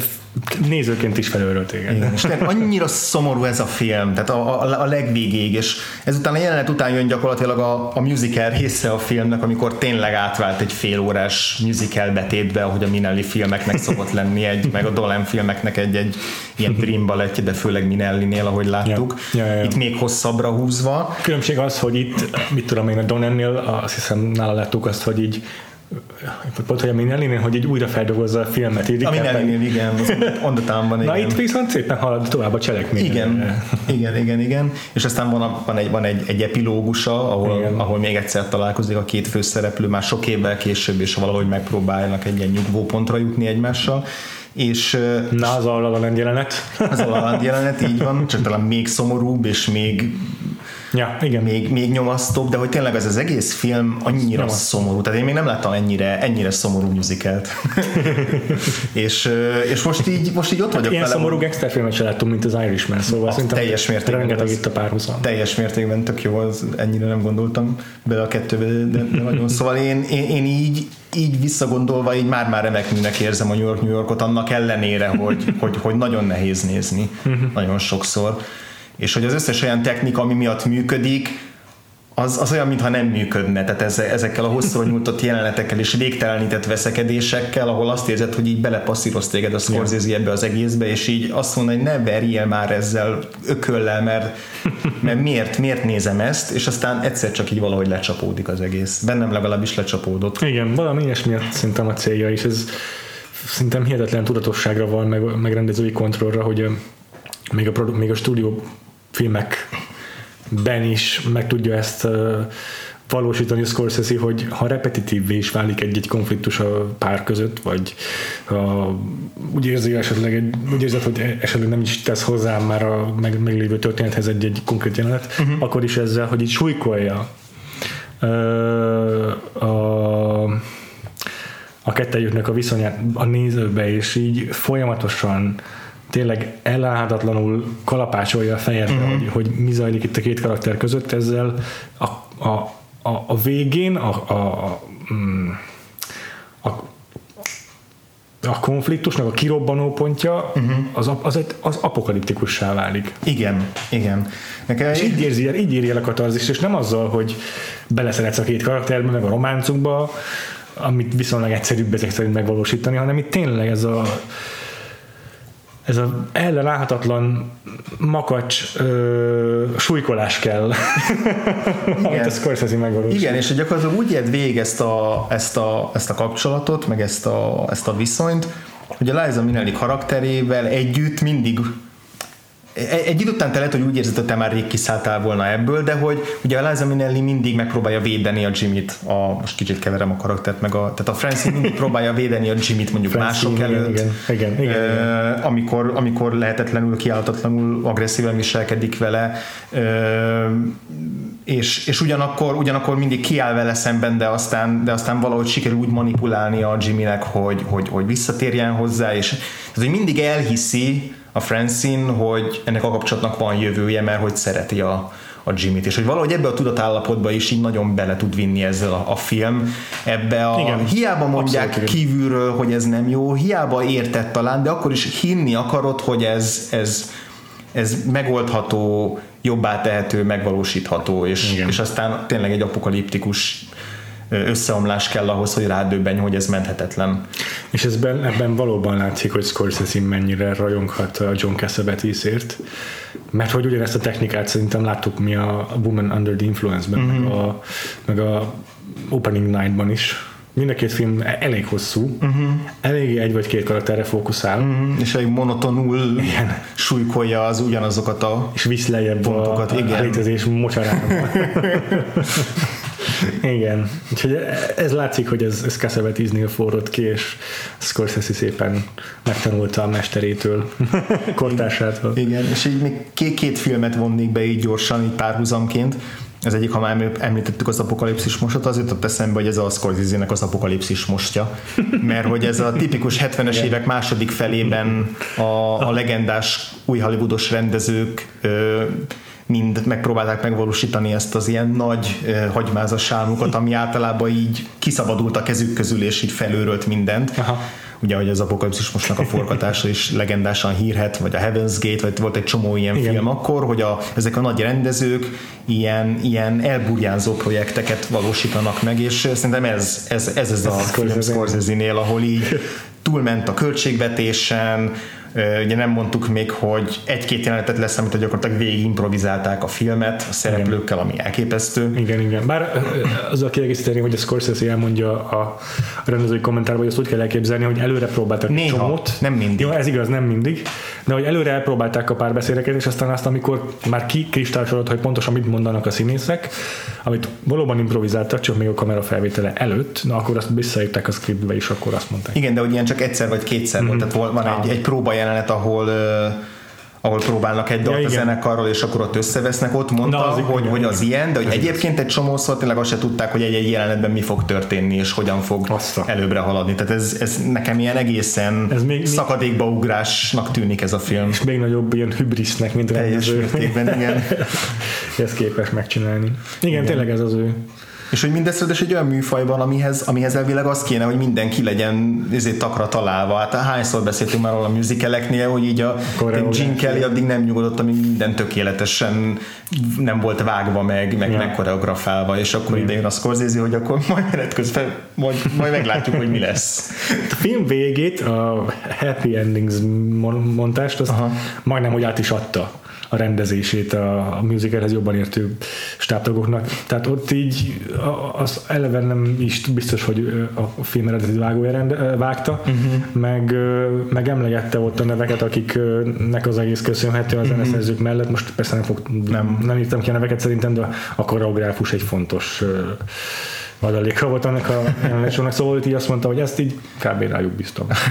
nézőként is felőről téged. Igen, és annyira szomorú ez a film, tehát a, a, a legvégéig, és ezután a jelenet után jön gyakorlatilag a, a musical része a filmnek, amikor tényleg átvált egy fél órás musical betétbe, ahogy a Minelli filmeknek szokott lenni, egy, meg a Dolan filmeknek egy, egy ilyen dream ballettje, de főleg Minelli-nél, ahogy láttuk. Ja. Ja, ja, ja. Itt még hosszabbra húzva. Különbség az, hogy itt, mit tudom én, a Donennél azt hiszem nála láttuk azt, hogy így pont, hogy a Minellinél, hogy egy újra feldolgozza a filmet. Így a Minellinél, igen, ondatában igen. Na itt viszont szépen halad tovább a cselekmény. Igen, igen, igen, igen. És aztán van, van, egy, van egy, egy epilógusa, ahol, ahol még egyszer találkozik a két főszereplő, már sok évvel később, és valahogy megpróbálnak egy ilyen nyugvó pontra jutni egymással és Na, az a jelenet. Az a jelenet, így van, csak talán még szomorúbb, és még Ja, igen. Még, még nyomasztóbb, de hogy tényleg ez az egész film annyira Nyomasztó. szomorú. Tehát én még nem láttam ennyire, ennyire szomorú musicalt. (laughs) és, és most így, most így ott vagyok Ilyen vele. szomorú gangsterfilmet sem láttunk, mint az Irishman, szóval a szerintem teljes mértékben rengeteg itt a párhuzam. Teljes mértékben tök jó, az, ennyire nem gondoltam bele a kettőbe, de, de nagyon. Szóval én, én, én így, így visszagondolva így már-már remekműnek érzem a New York New Yorkot, annak ellenére, hogy, hogy, hogy nagyon nehéz nézni mhm. nagyon sokszor és hogy az összes olyan technika, ami miatt működik, az, az olyan, mintha nem működne, tehát ezekkel a hosszú nyújtott jelenetekkel és végtelenített veszekedésekkel, ahol azt érzed, hogy így belepasszíroz téged a Scorsese ebbe az egészbe, és így azt mondja, hogy ne verjél már ezzel ököllel, mert, mert miért, miért nézem ezt, és aztán egyszer csak így valahogy lecsapódik az egész. Bennem legalábbis lecsapódott. Igen, valami ilyesmi szerintem a célja, és ez szerintem hihetetlen tudatosságra van, meg, meg rendezői kontrollra, hogy még a, produ- még a stúdió filmekben is meg tudja ezt valósítani a Scorsese, hogy ha repetitívvé is válik egy-egy konfliktus a pár között, vagy ha úgy érzi esetleg, egy, úgy érzed, hogy esetleg nem is tesz hozzá már a meg, meglévő történethez egy-egy konkrét jelenet, uh-huh. akkor is ezzel, hogy így súlykolja a, a kettejüknek a viszonyát a nézőbe, és így folyamatosan tényleg ellenállhatatlanul kalapácsolja a fejedbe, uh-huh. hogy, hogy mi zajlik itt a két karakter között, ezzel a, a, a, a végén a, a, a, mm, a, a konfliktusnak a kirobbanó pontja uh-huh. az, az, egy, az apokaliptikussá válik. Igen, igen. Nekem és így érzi, így éri el a katarzist, és nem azzal, hogy beleszeretsz a két karakterbe, meg a románcukba, amit viszonylag egyszerűbb ezek szerint megvalósítani, hanem itt tényleg ez a ez az ellenállhatatlan makacs ö, súlykolás kell, (laughs) amit a Scorsese megvalósít. Igen, és gyakorlatilag úgy ért végig ezt a, ezt, a, ezt a kapcsolatot, meg ezt a, ezt a viszonyt, hogy a Liza Minnelli karakterével együtt mindig egy idő után te lehet, hogy úgy érzed, hogy te már rég kiszálltál volna ebből, de hogy ugye a Liza Minnelli mindig megpróbálja védeni a Jimmy-t, a, most kicsit keverem a karaktert, meg a, tehát a Francine mindig próbálja védeni a Jimmy-t mondjuk Francine, mások előtt, igen, igen, igen, igen, igen. amikor, amikor lehetetlenül, kiállhatatlanul agresszíven viselkedik vele, és, és ugyanakkor, ugyanakkor mindig kiáll vele szemben, de aztán, de aztán valahogy sikerül úgy manipulálni a Jimmynek, hogy, hogy, hogy visszatérjen hozzá, és tehát, hogy mindig elhiszi, a Francine, hogy ennek a kapcsolatnak van jövője, mert hogy szereti a, a Jimmy-t, és hogy valahogy ebbe a tudatállapotba is így nagyon bele tud vinni ezzel a, a film, ebbe a, Igen, hiába mondják abszolút, kívülről, hogy ez nem jó, hiába értett talán, de akkor is hinni akarod, hogy ez, ez, ez megoldható, jobbá tehető, megvalósítható, és, és aztán tényleg egy apokaliptikus összeomlás kell ahhoz, hogy rádöbbenj, hogy ez menthetetlen. És ezben, ebben valóban látszik, hogy Scorsese mennyire rajonghat a John Cassavetes-ért, mert hogy ugyanezt a technikát szerintem láttuk mi a Woman Under the Influence-ben, mm-hmm. meg, a, meg a Opening Night-ban is, mind a két film elég hosszú, uh-huh. eléggé egy vagy két karakterre fókuszál. Uh-huh. És elég monotonul igen. súlykolja az ugyanazokat a És visz lejjebb pontokat. a, igen. a létezés mocsarába. (laughs) igen. Úgyhogy ez látszik, hogy ez, ez Cassavetes-nél forrott ki, és Scorsese szépen megtanulta a mesterétől, (laughs) kortársától. Igen, és így még két, két filmet vonnék be így gyorsan, így párhuzamként ez egyik, ha már említettük az apokalipszis mostot, az jutott eszembe, hogy ez a scorsese az apokalipszis mostja. Mert hogy ez a tipikus 70-es évek második felében a, a legendás új hollywoodos rendezők ö, mind megpróbálták megvalósítani ezt az ilyen nagy eh, hagymázas álmukat, ami általában így kiszabadult a kezük közül, és így felőrölt mindent. Aha ugye, hogy az apokalipszis mostnak a forgatása is legendásan hírhet, vagy a Heaven's Gate, vagy volt egy csomó ilyen Igen. film akkor, hogy a, ezek a nagy rendezők ilyen, ilyen elburjánzó projekteket valósítanak meg, és szerintem ez, ez, ez, ez, ez a film Scorsese-nél, ahol így túlment a költségvetésen, Ugye nem mondtuk még, hogy egy-két jelenetet lesz, amit gyakorlatilag végig improvizálták a filmet a szereplőkkel, ami elképesztő. Igen, igen. Bár azzal kiegészíteni, hogy a Scorsese elmondja a rendezői kommentárban, hogy azt úgy kell elképzelni, hogy előre próbáltak Néha, csomót. nem mindig. Jó, ez igaz, nem mindig. De hogy előre elpróbálták a párbeszédeket, és aztán azt, amikor már kikristályosodott, hogy pontosan mit mondanak a színészek, amit valóban improvizáltak, csak még a kamera felvétele előtt, na akkor azt visszaírták a scriptbe, és akkor azt mondták. Igen, de hogy ilyen csak egyszer vagy kétszer mm-hmm. volt, tehát van egy, egy próba jelenet, ahol ahol próbálnak egy dalt ja, a zenekarról, és akkor ott összevesznek, ott mondta, Na, az hogy, igen, hogy az ilyen, de hogy egyébként egy csomószor tényleg azt se tudták, hogy egy-egy jelenetben mi fog történni, és hogyan fog Azta. előbbre haladni. Tehát ez, ez nekem ilyen egészen ez még, szakadékba ugrásnak tűnik ez a film. És még nagyobb ilyen hübrisznek, mint Teljes mértékben, igen. (laughs) ezt képes megcsinálni. Igen, igen, tényleg ez az ő és hogy mindezt egy olyan műfajban, amihez, amihez elvileg az kéne, hogy mindenki legyen ezért takra találva. Hát hányszor beszéltünk már a musicaleknél, hogy így a Gene Kelly addig nem nyugodott, amíg minden tökéletesen nem volt vágva meg, meg, ja. meg koreografálva, és akkor ide jön a Scorsese, hogy akkor majd menet közben majd, majd meglátjuk, hogy mi lesz. A film végét, a Happy Endings mondást, azt Aha. majdnem, hogy át is adta a rendezését a, a musicalhez jobban értő stábtagoknak. Tehát ott így az eleve nem is biztos, hogy a film eredeti vágója rende, vágta, uh-huh. meg, meg emlegette ott a neveket, akiknek az egész köszönhető a mhm. zeneszerzők uh-huh. mellett. Most persze nem, fog, nem, nem írtam ki a neveket szerintem, de a koreográfus egy fontos adaléka volt annak a jelenetsornak, szóval így azt mondta, hogy ezt így kb. rájuk biztos. (laughs)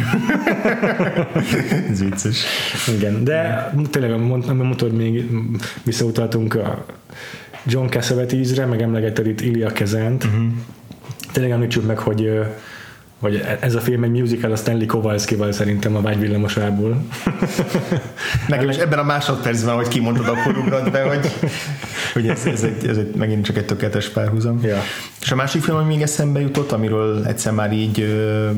Ez vicces. Igen, de tényleg, mondtad, még visszautaltunk a John Cassavetes-re, meg emlegetted itt Ilya Kezent. Uh-huh. Tényleg említsük meg, hogy vagy ez a film egy musical a Stanley Kowalski-val szerintem a vágyvillamosából. Nekem is ebben a másodpercben, hogy kimondod, akkor ugrott be, hogy, hogy ez, ez, egy, ez egy, megint csak egy tökéletes párhuzam. Ja. És a másik film, ami még eszembe jutott, amiről egyszer már így ö,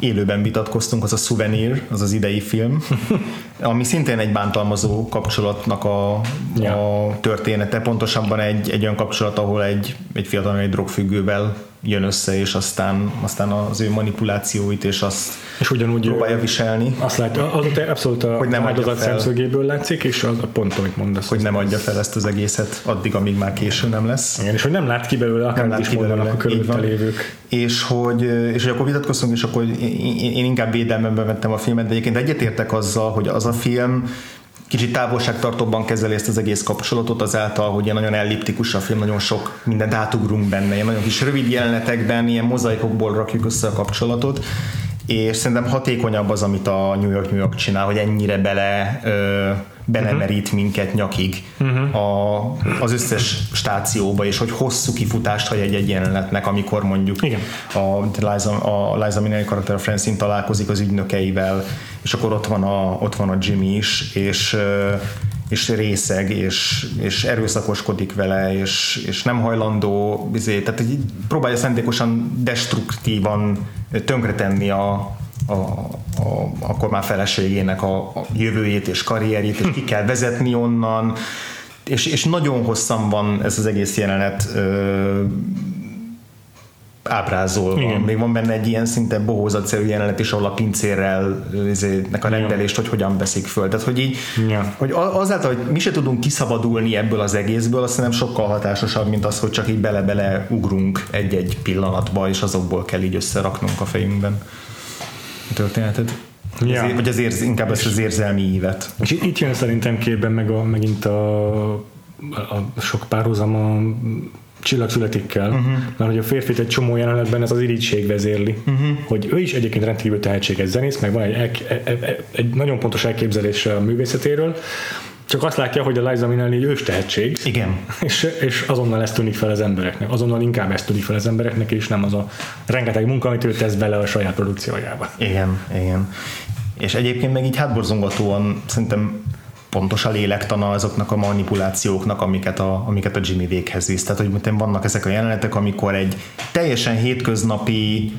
élőben vitatkoztunk, az a Souvenir, az az idei film, (laughs) ami szintén egy bántalmazó kapcsolatnak a, ja. a története, pontosabban egy, egy olyan kapcsolat, ahol egy, egy fiatal egy drogfüggővel jön össze, és aztán, aztán az ő manipulációit, és azt és ugyanúgy próbálja viselni. Azt látja, az abszolút a hogy nem áldozat szemszögéből látszik, és az a pont, amit mondasz. Hogy nem adja fel ezt az egészet addig, amíg már késő nem lesz. Igen, és hogy nem lát ki belőle, akár nem is mondanak a körülötte lévők. És hogy, és hogy akkor vitatkoztunk, és akkor én, én inkább védelmemben vettem a filmet, de egyébként egyetértek azzal, hogy az a film kicsit távolságtartóbban kezeli ezt az egész kapcsolatot azáltal, hogy ilyen nagyon elliptikus a film, nagyon sok mindent átugrunk benne, ilyen nagyon kis rövid jelenetekben, ilyen mozaikokból rakjuk össze a kapcsolatot, és szerintem hatékonyabb az, amit a New York New York csinál, hogy ennyire bele ö, belemerít uh-huh. minket nyakig uh-huh. a, az összes stációba, és hogy hosszú kifutást hagy egy-egy jelenetnek, amikor mondjuk Igen. a Liza, a Liza Minnelli karakter a Francine találkozik az ügynökeivel, és akkor ott van a, ott van a Jimmy is, és és részeg, és, és erőszakoskodik vele, és, és nem hajlandó, izé, tehát így próbálja szándékosan destruktívan tönkretenni a, a, a, akkor már feleségének a, a jövőjét és karrierjét, és ki kell vezetni onnan, és, és nagyon hosszan van ez az egész jelenet ö, ábrázolva. Igen. Még van benne egy ilyen szinte bohózatszerű jelenet is, ahol a pincérrel nek a rendelést, hogy hogyan veszik föl. Tehát, hogy így, ja. hogy azáltal, hogy mi se tudunk kiszabadulni ebből az egészből, azt nem sokkal hatásosabb, mint az, hogy csak így bele-bele ugrunk egy-egy pillanatba, és azokból kell így összeraknunk a fejünkben a történetet. Ja. Az, vagy az érz, inkább ezt az érzelmi ívet. És itt jön szerintem képben meg a, megint a, a sok párhuzam a csillagszületikkel, uh-huh. mert hogy a férfit egy csomó jelenetben ez az irítség vezérli, uh-huh. hogy ő is egyébként rendkívül tehetséges zenész, meg van egy, egy, egy, egy nagyon pontos elképzelése a művészetéről, csak azt látja, hogy a Liza Minnelli ős tehetség. Igen. És, és azonnal ezt tűnik fel az embereknek. Azonnal inkább ezt tűnik fel az embereknek, és nem az a rengeteg munka, amit ő tesz bele a saját produkciójába. Igen, igen. És egyébként meg így hátborzongatóan szerintem pontos a lélektana azoknak a manipulációknak, amiket a, amiket a Jimmy véghez visz. Tehát, hogy vannak ezek a jelenetek, amikor egy teljesen hétköznapi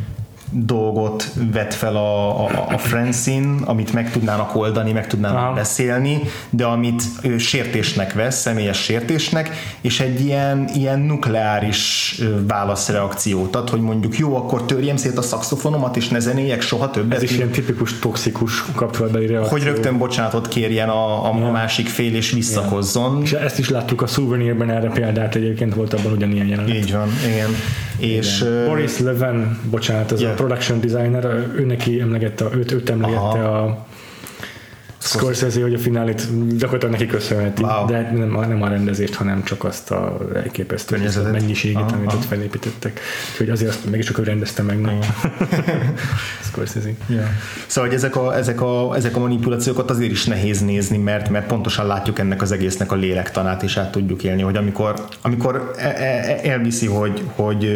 dolgot vet fel a, a, a Francine, amit meg tudnának oldani, meg tudnának Aha. beszélni, de amit ő sértésnek vesz, személyes sértésnek, és egy ilyen, ilyen nukleáris válaszreakciót ad, hogy mondjuk jó, akkor törjem szét a szakszofonomat, és ne zenéjek soha többet. Ez is ilyen tipikus toxikus kapcsolatbeli reakció. Hogy rögtön bocsánatot kérjen a, a, a másik fél, és visszakozzon. Ja. És ezt is láttuk a Souvenirben, erre példát egyébként volt abban ugyanilyen jelenet. Így van, igen. És, igen. Boris Leven, bocsánat, ez yeah. a production designer, ő neki emlegette, őt, őt emlegette Aha. a Scorsese, hogy a finálét gyakorlatilag neki köszönheti, wow. de nem, nem a rendezést, hanem csak azt a elképesztő mennyiséget, aha, amit aha. ott felépítettek. Úgyhogy azért azt mégis csak ő rendezte meg. Nem? (laughs) Scorsese. Yeah. Szóval, hogy ezek a, ezek, a, ezek a manipulációkat azért is nehéz nézni, mert, mert pontosan látjuk ennek az egésznek a lélektanát, és át tudjuk élni, hogy amikor, amikor e, e, e, elviszi, hogy, hogy,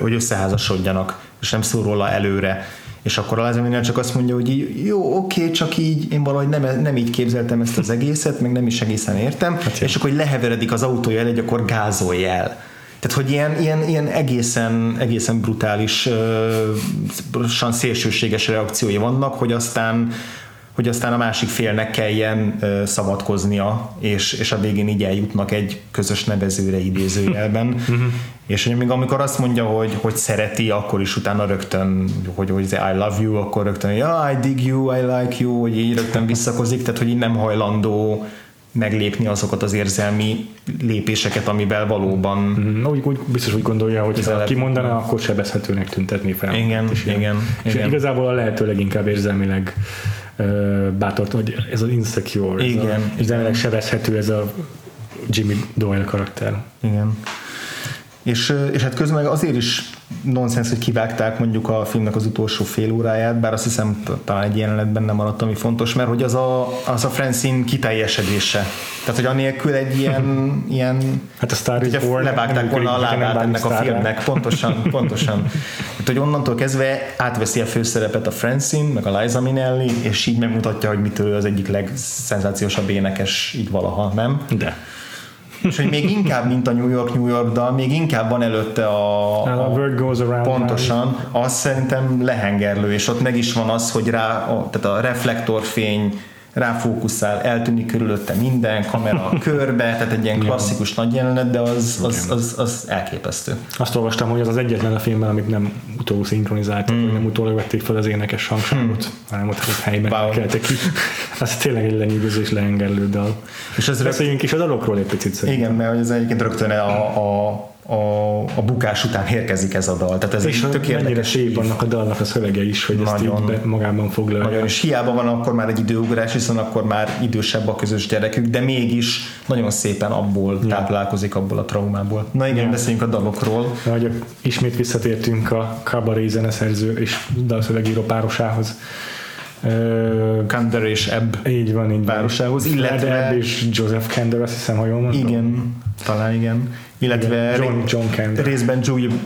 hogy összeházasodjanak, és nem szól róla előre, és akkor az minden csak azt mondja, hogy jó, oké, csak így én valahogy nem, nem így képzeltem ezt az egészet, meg nem is egészen értem, hát és akkor hogy leheveredik az autója egy, akkor gázolj el. Tehát, hogy ilyen, ilyen, ilyen egészen, egészen brutális, uh, szélsőséges reakciói vannak, hogy aztán hogy aztán a másik félnek kelljen uh, szabadkoznia, és, és a végén így eljutnak egy közös nevezőre idézőjelben. (laughs) Mhm. és hogy még amikor azt mondja, hogy, hogy szereti, akkor is utána rögtön, hogy, hogy I love you, akkor rögtön, yeah, I dig you, I like you, hogy így rögtön visszakozik, tehát hogy így nem hajlandó meglépni azokat az érzelmi lépéseket, amivel valóban... Mm, úgy, úgy, biztos úgy gondolja, hogy ha kimondaná, akkor sebezhetőnek tüntetni fel. Igen, és igen, és igen. igazából a lehető leginkább érzelmileg bátor, hogy ez az insecure, igen, ez a, érzelmileg sebezhető ez a Jimmy Doyle karakter. Igen. És, és hát közben meg azért is nonsens, hogy kivágták mondjuk a filmnek az utolsó fél óráját, bár azt hiszem talán egy jelenetben nem maradt, ami fontos, mert hogy az a, az a Francine kiteljesedése. Tehát, hogy anélkül egy ilyen, (laughs) ilyen hát a Star is Born levágták volna a lábát ennek a filmnek, pontosan, (laughs) pontosan. Hát, hogy onnantól kezdve átveszi a főszerepet a Francine, meg a Liza Minnelli, és így megmutatja, hogy mitől az egyik legszenzációsabb énekes így valaha, nem? De és hogy még inkább, mint a New York, New York dal, még inkább van előtte a, a, Word Goes Around pontosan, az szerintem lehengerlő, és ott meg is van az, hogy rá, a, tehát a reflektorfény ráfókuszál, eltűnik körülötte minden, kamera körbe, tehát egy ilyen klasszikus nagy jelenet, de az, az, az, az elképesztő. Azt olvastam, hogy az az egyetlen a filmben, amit nem utólag szinkronizáltak, mm. nem utólag vették fel az énekes hangságot, mm. hanem ott egy helyben wow. keltek ki. Ez tényleg egy lenyűgöző és lehengerlő dal. És ez Beszéljünk is a dalokról egy picit szerintem. Igen, mert ez egyébként rögtön a, a a, a bukás után érkezik ez a dal. Tehát ez és tök mennyire szép annak a dalnak a szövege is, hogy nagyon, ezt így magában foglalja. Nagyon, és hiába van akkor már egy időugrás, hiszen akkor már idősebb a közös gyerekük, de mégis nagyon szépen abból ja. táplálkozik, abból a traumából. Na igen, ja. beszéljünk a dalokról. Na, hogy ismét visszatértünk a kabaré zeneszerző és dalszövegíró párosához. Kander és Ebb így van, így városához, illetve Ebb és Joseph Kander, azt hiszem, ha jól mondom. Igen, talán igen illetve John, John részben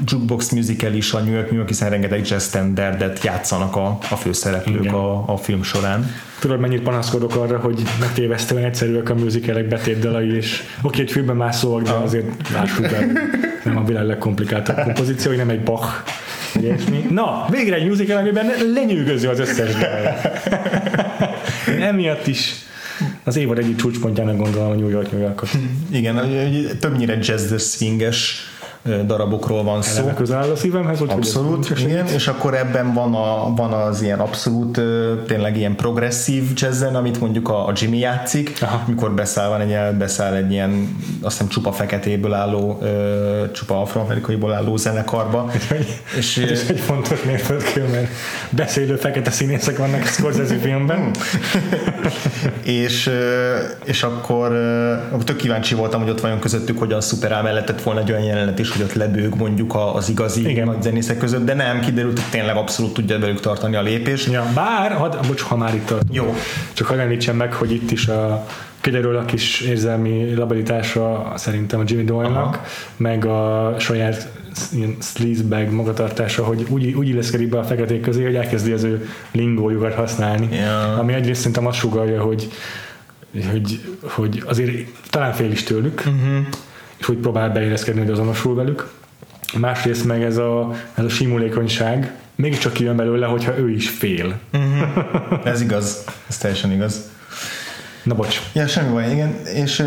Jukebox Musical is a New York, New York, hiszen rengeteg jazz standardet játszanak a, a főszereplők a, a film során. Tudod, mennyit panaszkodok arra, hogy megtévesztően egyszerűek a musicalek betétdalai, és oké, egy filmben más szóval, de azért lássuk be, nem a világ legkomplikáltabb kompozíció, nem egy Bach ilyesmi. Na, végre egy musical, amiben lenyűgöző az összes dal. (laughs) Emiatt is az évad egyik csúcspontjának gondolom a New York New Yorkot. Igen, többnyire jazz swinges darabokról van szó. Eleve közel áll a szívemhez, hogy Abszolút, hogy igen, és akkor ebben van, a, van az ilyen abszolút tényleg ilyen progresszív jazzen, amit mondjuk a, a Jimmy játszik, Aha. mikor beszáll, van egy, beszáll egy ilyen azt hiszem csupa feketéből álló, csupa afroamerikaiból álló zenekarba. (laughs) és, ez egy fontos mérföldkő, mert beszélő fekete színészek vannak a Scorsese filmben. (laughs) és, és akkor, akkor tök kíváncsi voltam, hogy ott vajon közöttük hogyan szuperál mellett volna egy olyan jelenet is, hogy ott lebőg mondjuk az igazi Igen. nagy zenészek között, de nem, kiderült, hogy tényleg abszolút tudja velük tartani a lépést. Ja, bár, had, bocs, ha már itt tartunk. Jó. Csak hadd említsem meg, hogy itt is a kiderül a kis érzelmi labilitása szerintem a Jimmy Doyle-nak, meg a saját ilyen sleazebag magatartása, hogy úgy, úgy illeszkedik be a feketék közé, hogy elkezdi az ő lingójukat használni. Yeah. Ami egyrészt szerintem azt sugalja, hogy, hogy, hogy azért talán fél is tőlük, uh-huh. És hogy próbál beilleszkedni, hogy azonosul velük. Másrészt meg ez a, ez a simulékonyság, mégiscsak kijön belőle, hogyha ő is fél. Uh-huh. Ez igaz, ez teljesen igaz. Na bocs. Ja, semmi baj, igen. És,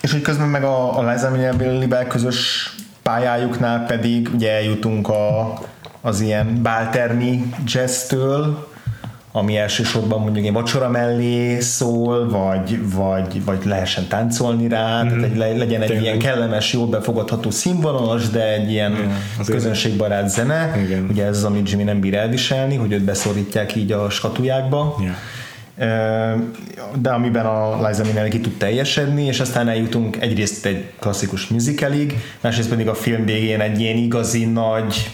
és hogy közben meg a, a Liza Minnelli közös pályájuknál pedig ugye eljutunk a, az ilyen báltermi jazztől, ami elsősorban mondjuk egy vacsora mellé szól, vagy, vagy, vagy lehessen táncolni rá, mm-hmm. tehát egy, legyen egy Tényleg. ilyen kellemes, jól befogadható színvonalas, de egy ilyen mm, közönségbarát zene. Igen. Ugye ez az, amit Jimmy nem bír elviselni, hogy őt beszorítják így a skatujákba. Yeah de amiben a Liza Minnelli ki tud teljesedni, és aztán eljutunk egyrészt egy klasszikus musicalig, másrészt pedig a film végén egy ilyen igazi nagy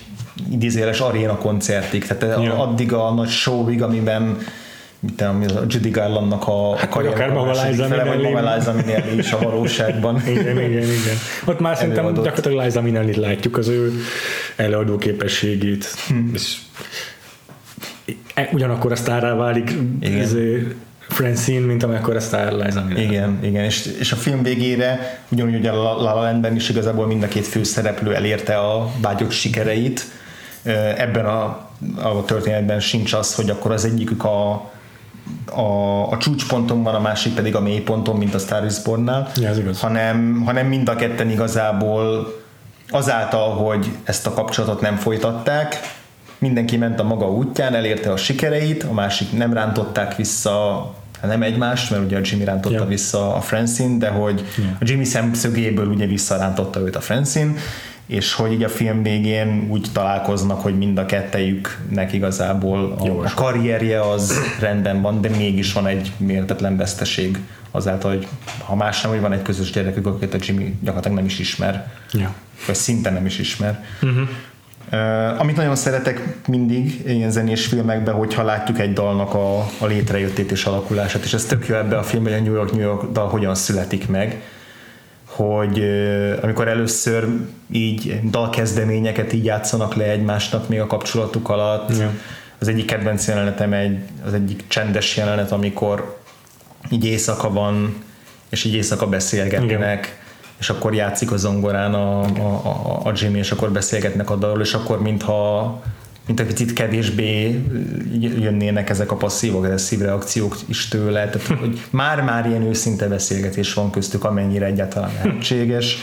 idézéles aréna koncertig, tehát ja. addig a nagy showig, amiben mit tudom, a Judy Garlandnak a, hát, akár maga Liza Liza Minnelli is a valóságban. (laughs) igen, igen, igen. Ott már szerintem gyakorlatilag Liza Minnelli látjuk az ő előadó képességét, hm. és E, ugyanakkor a sztárrá válik Francine, mint amikor a sztár Liza Igen, igen, és, és a film végére ugyanúgy ugye a La La Landben is igazából mind a két főszereplő elérte a vágyott sikereit. Ebben a, a történetben sincs az, hogy akkor az egyikük a, a, a csúcsponton van, a másik pedig a mélyponton, mint a Star is Born-nál, ja, hanem, hanem mind a ketten igazából azáltal, hogy ezt a kapcsolatot nem folytatták, mindenki ment a maga útján, elérte a sikereit, a másik nem rántották vissza nem egymást, mert ugye a Jimmy rántotta yeah. vissza a Francine, de hogy yeah. a Jimmy szemszögéből ugye visszarántotta őt a Francine, és hogy így a film végén úgy találkoznak, hogy mind a kettejüknek igazából a, a karrierje az rendben van, de mégis van egy mértetlen veszteség azáltal, hogy ha más nem, hogy van egy közös gyerekük, akit a Jimmy gyakorlatilag nem is ismer, yeah. vagy szinte nem is ismer. Uh-huh. Uh, amit nagyon szeretek mindig ilyen zenés filmekben, hogyha látjuk egy dalnak a, a létrejöttét és alakulását, és ez tök jó ebbe a filmben, hogy a New York, New York dal hogyan születik meg, hogy amikor először így dalkezdeményeket így játszanak le egymásnak még a kapcsolatuk alatt, ja. az egyik kedvenc jelenetem egy, az egyik csendes jelenet, amikor így éjszaka van, és így éjszaka beszélgetnek, Igen és akkor játszik a zongorán a, a, a, a Jimmy, és akkor beszélgetnek a dalról, és akkor mintha mint egy picit kevésbé jönnének ezek a passzív-agresszív reakciók is tőle, tehát hogy már-már ilyen őszinte beszélgetés van köztük, amennyire egyáltalán lehetséges,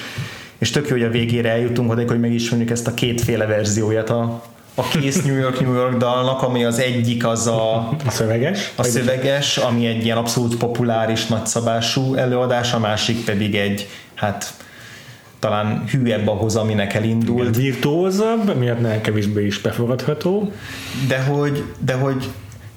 és tök jó, hogy a végére eljutunk oda, hogy megismerjük ezt a kétféle verzióját a, a kész New York New York dalnak, ami az egyik az a, a szöveges, a szöveges, ami egy ilyen abszolút populáris, nagyszabású előadás, a másik pedig egy hát talán hűebb ahhoz, aminek elindult. Igen, virtuózabb, miatt nem kevésbé is befogadható. De hogy, de hogy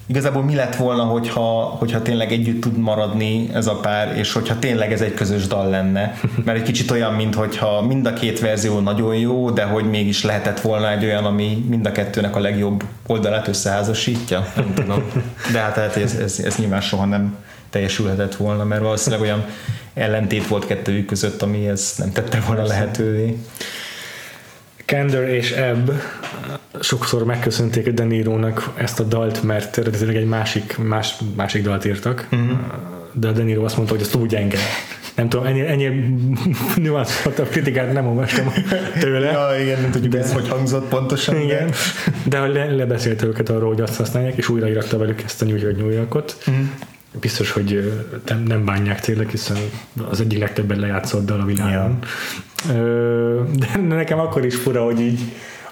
igazából mi lett volna, hogyha, hogyha tényleg együtt tud maradni ez a pár, és hogyha tényleg ez egy közös dal lenne. (laughs) Mert egy kicsit olyan, mint hogyha mind a két verzió nagyon jó, de hogy mégis lehetett volna egy olyan, ami mind a kettőnek a legjobb oldalát összeházasítja. Nem tudom. De hát, hát ez, ez, ez nyilván soha nem teljesülhetett volna, mert valószínűleg olyan ellentét volt kettőjük között, ami ezt nem tette volna lehetővé. Kender és Ebb sokszor megköszönték a Denirónak ezt a dalt, mert eredetileg egy másik, más, másik dalt írtak, uh-huh. de a Deniro azt mondta, hogy ez túl gyenge. Nem tudom, ennél, ennél (laughs) nüanszoltabb kritikát nem olvastam tőle. ja, igen, nem tudjuk, de, ez hogy hangzott pontosan. Igen, de, de le, lebeszélt őket arról, hogy azt használják, és újraíratta velük ezt a New York New Yorkot. Uh-huh biztos, hogy nem, nem bánják tényleg, hiszen az egyik legtöbben lejátszott dal a világon. Ja. De nekem akkor is fura, hogy így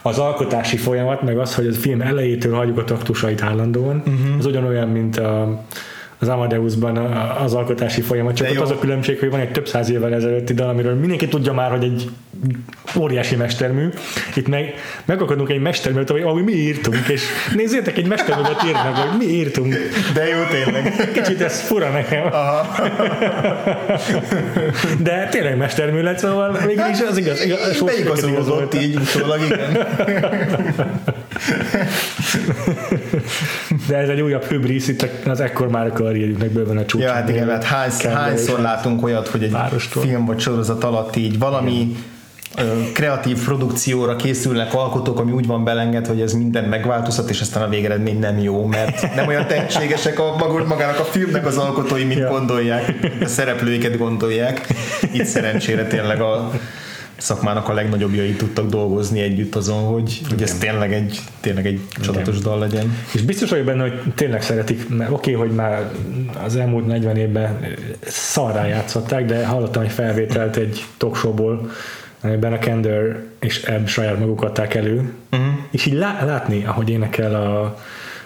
az alkotási folyamat, meg az, hogy a film elejétől hagyjuk a taktusait állandóan, uh-huh. az ugyanolyan, mint a, az Amadeusban az alkotási folyamat, csak ott az a különbség, hogy van egy több száz évvel ezelőtti dal, amiről mindenki tudja már, hogy egy óriási mestermű. Itt meg megakadunk egy mesterműt, ahogy mi írtunk, és nézzétek, egy mesterművet írnak, hogy mi írtunk. De jó tényleg. Kicsit ez fura nekem. Aha. De tényleg mestermű lett, szóval végül is az igaz. igaz Beigazolódott így utólag, igen. De ez egy újabb hübrisz, itt az ekkor már a karrierjüknek bőven a csúcs. Ja, hát igen, hát hány, hányszor látunk olyat, hogy egy Várostól. film vagy sorozat alatt így valami igen kreatív produkcióra készülnek alkotók, ami úgy van belenged, hogy ez minden megváltozhat, és aztán a végeredmény nem jó, mert nem olyan tehetségesek a magának a filmnek az alkotói, mint ja. gondolják, a szereplőiket gondolják. Itt szerencsére tényleg a szakmának a legnagyobbjai tudtak dolgozni együtt azon, hogy, hogy ez tényleg egy, tényleg egy csodatos dal legyen. És biztos vagyok benne, hogy tényleg szeretik, mert oké, okay, hogy már az elmúlt 40 évben szarrá játszották, de hallottam egy felvételt egy talkshowból, amiben a Kender és Ebb saját maguk adták elő, uh-huh. és így lá- látni, ahogy énekel a,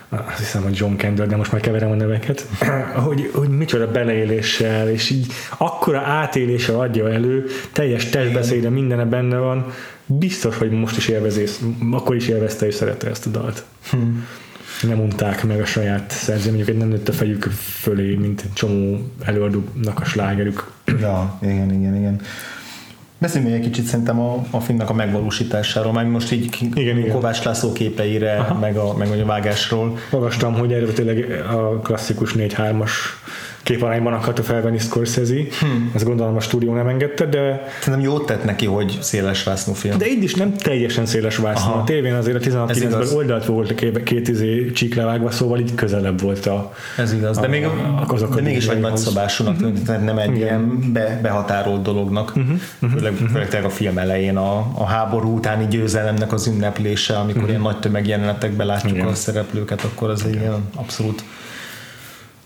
azt hiszem, hogy John Kendall, de most már keverem a neveket, (clears throat) hogy, hogy micsoda beleéléssel, és így akkora átéléssel adja elő, teljes testbeszéde, mindene benne van, biztos, hogy most is élvezi, akkor is élvezte és szerette ezt a dalt. Hmm. Nem unták meg a saját szerzeményüket, nem nőtt a fejük fölé, mint csomó előadónak a slágerük. Ja, igen, igen, igen. Beszéljünk még egy kicsit szerintem a, a filmnek a megvalósításáról, meg most így igen, igen. Kovács László képeire, meg a, meg a vágásról. Olvastam, hogy eredetileg a klasszikus 4-3-as képarányban akarta felvenni Scorsese. Hmm. Ezt gondolom a stúdió nem engedte, de... Szerintem jót tett neki, hogy széles vásznú film. De így is nem teljesen széles vásznú. A tévén azért a 16-9-ben oldalt volt a két, két izé csík levágva, szóval így közelebb volt a... Ez igaz, a, de, még, a, azok de mégis egy nagyszabásúnak uh-huh. tehát nem egy Igen. ilyen be, behatárolt dolognak. Uh-huh. Főleg, uh-huh. főleg a film elején a, a háború utáni győzelemnek az ünneplése, amikor uh-huh. ilyen nagy tömegjelenetekben látjuk Igen. a szereplőket, akkor az egy ilyen abszolút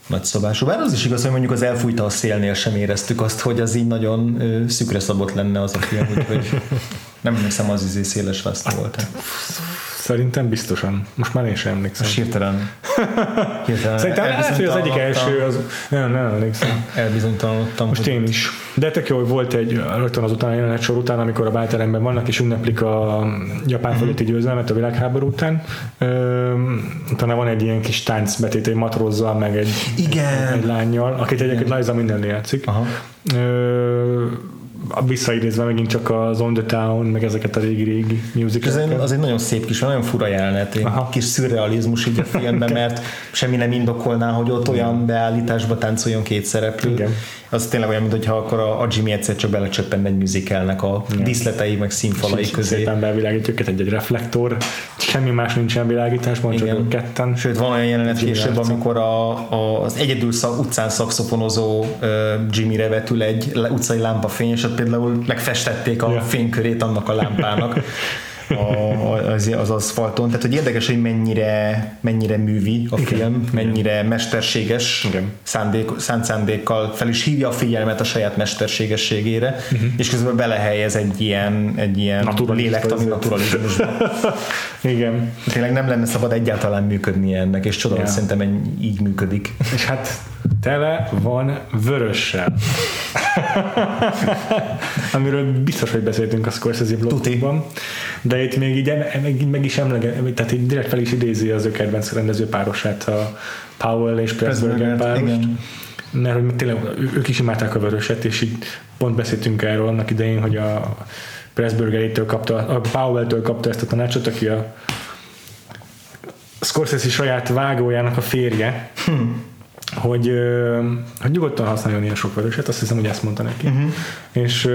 nagyszabású. Bár az is igaz, hogy mondjuk az elfújta a szélnél sem éreztük azt, hogy az így nagyon szükre szabott lenne az a film, úgyhogy nem emlékszem, az izé széles vászta volt. Szerintem biztosan. Most már én sem emlékszem. Most hirtelen. hirtelen Szerintem lehet, hogy az egyik első az... Nem, nem emlékszem. Elbizonytalanodtam. Most én is. De tök jó, hogy volt egy rögtön azután a jelenet sor után, amikor a bálteremben vannak és ünneplik a japán fölötti győzelmet a világháború után. Ö, utána van egy ilyen kis táncbetét egy matrózzal, meg egy, Igen. egy, egy lányjal, akit egyébként Liza mindennél játszik. Aha. Ö, visszaidézve megint csak az On the Town, meg ezeket a régi-régi musicalokat. Az, egy, az egy nagyon szép kis, nagyon fura jelenet, egy Aha. kis szürrealizmus így a filmben, (laughs) mert semmi nem indokolná, hogy ott olyan beállításba táncoljon két szereplő. Igen az tényleg olyan, mintha akkor a, a Jimmy egyszer csak belecsöppen egy musicalnek a Igen. díszletei, meg színfalai közé. Szépen bevilágítjuk őket egy-egy reflektor, semmi más nincsen világításban, csak ők ketten. Sőt, van olyan jelenet később, amikor a, a, az egyedül szak, utcán szakszofonozó uh, Jimmy-re vetül egy utcai lámpafény, és ott például megfestették a yeah. fénykörét annak a lámpának. (laughs) a, az, az aszfalton. Tehát, hogy érdekes, hogy mennyire, mennyire művi a Igen. film, mennyire Igen. mesterséges Igen. Szándék, szánt szándékkal fel is hívja a figyelmet a saját mesterségességére, uh-huh. és közben belehelyez egy ilyen, egy ilyen lélektani naturalizmusba. (laughs) Igen. Tényleg nem lenne szabad egyáltalán működni ennek, és csoda, ja. szerintem így működik. És hát tele van vörössel. (laughs) Amiről biztos, hogy beszéltünk a Scorsese blogban. De itt még így meg, meg is emlege, tehát így direkt fel is idézi az ő kedvenc rendező párosát, a Powell és Pressburger párost. Igen. Mert hogy tényleg ők is imádták a vöröset, és így pont beszéltünk erről annak idején, hogy a Pressburger-től kapta, a Powell-től kapta ezt a tanácsot, aki a Scorsese saját vágójának a férje, hmm hogy, hogy nyugodtan használjon ilyen sok vöröset, azt hiszem, hogy ezt mondta neki. Uh-huh. És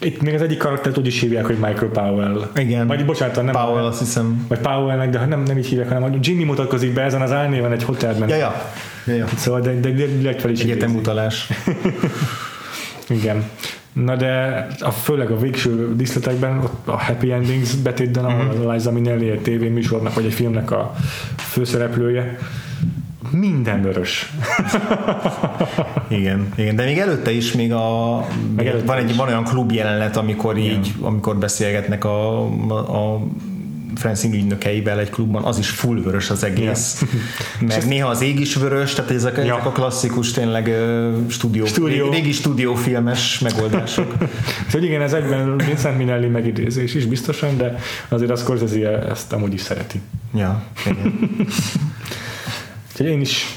itt még az egyik karaktert úgy is hívják, hogy Michael Powell. Igen. Vagy bocsánat, nem. Powell, azt hiszem. Vagy Powellnek, de nem, nem így hívják, hanem hogy Jimmy mutatkozik be ezen az álnéven egy hotelben. Ja, ja. ja, ja. Szóval, de, de, de fel is Egyetem utalás. (laughs) Igen. Na de a, főleg a végső díszletekben, ott a Happy Endings betétben, ahol uh-huh. Liza Minnelli egy tévéműsornak vagy egy filmnek a főszereplője, minden vörös. (laughs) igen, igen, de még előtte is még a még előtte van, egy, van olyan klub jelenet, amikor így, igen. amikor beszélgetnek a, a, Francine ügynökeivel egy klubban, az is full vörös az egész. Ja. (laughs) Meg néha az ég is vörös, tehát ezek, ja. ezek a klasszikus tényleg stúdió, stúdió. régi stúdiófilmes megoldások. (laughs) Úgyhogy igen, ez egyben Vincent Minelli megidézés is biztosan, de azért a Scorsese ezt amúgy is szereti. Ja, igen. Én is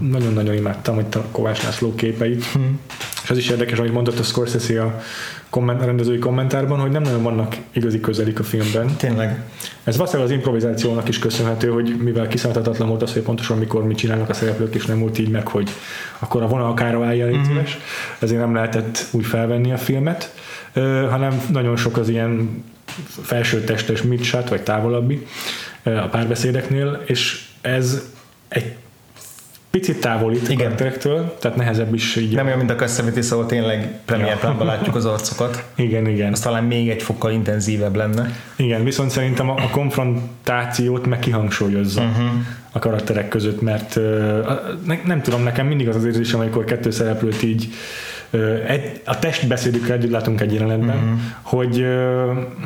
nagyon-nagyon imádtam hogy a Kovács László képeit. Hmm. És az is érdekes, ahogy mondott a Scorsese a komment, a rendezői kommentárban, hogy nem nagyon vannak igazi közelik a filmben. Tényleg. Ez valószínűleg az improvizációnak is köszönhető, hogy mivel kiszámíthatatlan volt az, hogy pontosan mikor mit csinálnak a szereplők, és nem volt így meg, hogy akkor a vonal akára állja mm-hmm. ezért nem lehetett úgy felvenni a filmet, hanem nagyon sok az ilyen felsőtestes midsát, vagy távolabbi a párbeszédeknél, és ez egy picit távolít Igen. a karakterektől, tehát nehezebb is így. Nem olyan, mint a Cassavity, szóval tényleg premier ja. látjuk az arcokat. (laughs) Igen, igen. Az talán még egy fokkal intenzívebb lenne. Igen, viszont szerintem a, a konfrontációt meg kihangsúlyozza uh-huh. a karakterek között, mert uh, ne, nem tudom, nekem mindig az az érzésem, amikor kettő szereplőt így egy, a testbeszédükkel együtt látunk egy jelenetben, uh-huh. hogy,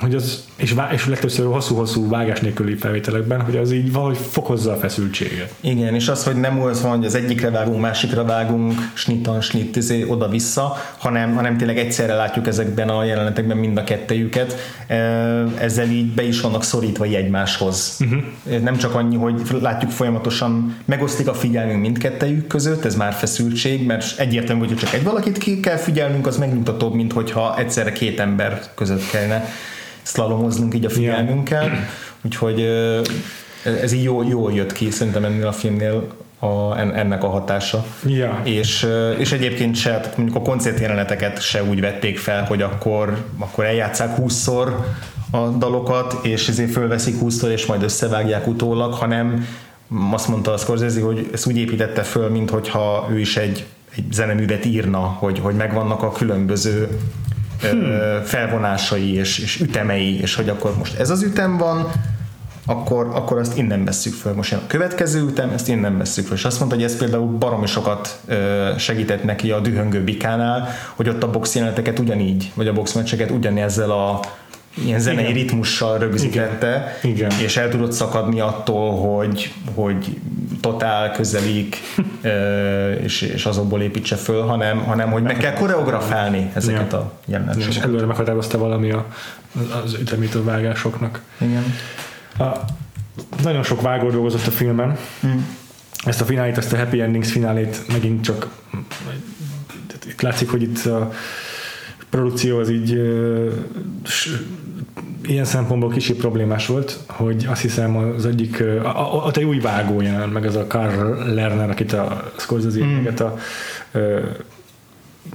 hogy az, és, vá, és legtöbbször hosszú-hosszú vágás nélküli felvételekben, hogy az így valahogy fokozza a feszültséget. Igen, és az, hogy nem úgy van, hogy az egyikre vágunk, másikra vágunk, snittan, snitt, izé, oda-vissza, hanem, hanem tényleg egyszerre látjuk ezekben a jelenetekben mind a kettejüket, ezzel így be is vannak szorítva egymáshoz. Uh-huh. Nem csak annyi, hogy látjuk folyamatosan, megosztik a figyelmünk mindkettejük között, ez már feszültség, mert egyértelmű, hogy csak egy valakit ki kell figyelnünk, az megnyugtatóbb, mint hogyha egyszerre két ember között kellene szlalomoznunk így a figyelmünkkel. Úgyhogy ez így jól, jól jött ki szerintem ennél a filmnél a, ennek a hatása. Ja. És, és egyébként se, tehát mondjuk a koncertjeleneteket se úgy vették fel, hogy akkor, akkor eljátszák 20-szor a dalokat, és ezért fölveszik 20-szor, és majd összevágják utólag, hanem azt mondta a Scorsese, hogy ezt úgy építette föl, mint hogyha ő is egy egy zeneművet írna, hogy, hogy megvannak a különböző hmm. felvonásai és, és ütemei, és hogy akkor most ez az ütem van, akkor, akkor azt innen vesszük föl. Most a következő ütem, ezt innen vesszük föl. És azt mondta, hogy ez például baromi sokat segített neki a dühöngő bikánál, hogy ott a box jeleneteket ugyanígy, vagy a boxmeccseket ugyanezzel a ilyen zenei Igen. ritmussal rögzítette, Igen. és el tudott szakadni attól, hogy, hogy totál közelik, (laughs) és, és azokból építse föl, hanem, hanem hogy meg kell koreografálni ezeket ja. a jeleneteket. És előre meghatározta valami a, az ütemítő vágásoknak. Igen. A, nagyon sok vágó dolgozott a filmen. Mm. Ezt a finálét, ezt a Happy Endings finálét megint csak itt látszik, hogy itt a produkció az így ilyen szempontból kicsi problémás volt, hogy azt hiszem az egyik, ott egy új vágó jelent meg, az a Carl Lerner, akit a Scorsese mm. a, a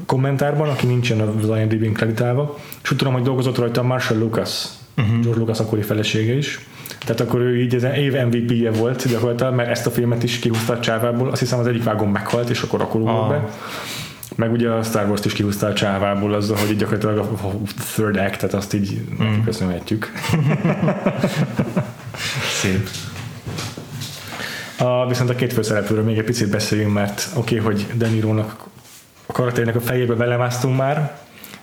kommentárban, aki nincsen az IMDb-n kreditálva, és úgy tudom, hogy dolgozott rajta Marshall Lucas, uh-huh. George Lucas akkori felesége is. Tehát akkor ő így ezen év MVP-je volt gyakorlatilag, mert ezt a filmet is kihúzta a csávából, azt hiszem az egyik vágón meghalt, és akkor akkor ah. be. Meg ugye a Star Wars-t is kihúzta a csávából azzal, hogy gyakorlatilag a third act-et azt így mm. köszönhetjük. (laughs) Szép. A, viszont a két főszereplőről még egy picit beszéljünk, mert oké, okay, hogy Denirónak a karakterének a fejébe belemásztunk már,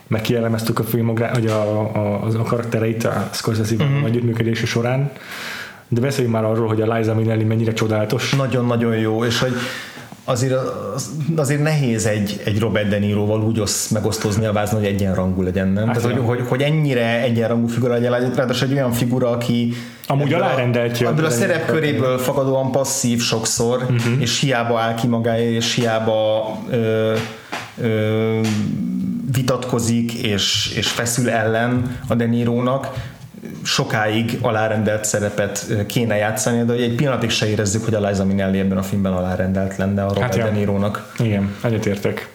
meg kielemeztük a filmográ- hogy a, a, a, karaktereit a Scorsese-vel mm-hmm. együttműködése során, de beszéljünk már arról, hogy a Liza Minnelli mennyire csodálatos. Nagyon-nagyon jó, és hogy azért, azért nehéz egy, egy Robert De Niroval úgy osz, megosztozni a vázon, hogy egyenrangú legyen, nem? Hát Tehát, hogy, hogy, hogy, ennyire egyenrangú figura legyen, ráadásul egy olyan figura, aki Amúgy alárendeltje. Ebből a szerepköréből fakadóan passzív sokszor, uh-huh. és hiába áll ki magáért, és hiába ö, ö, vitatkozik, és, és feszül ellen a De Nirónak, sokáig alárendelt szerepet kéne játszani, de hogy egy pillanatig se érezzük, hogy a Liza Minnelli ebben a filmben alárendelt lenne a Robert hát De Niro-nak. Igen, egyetértek.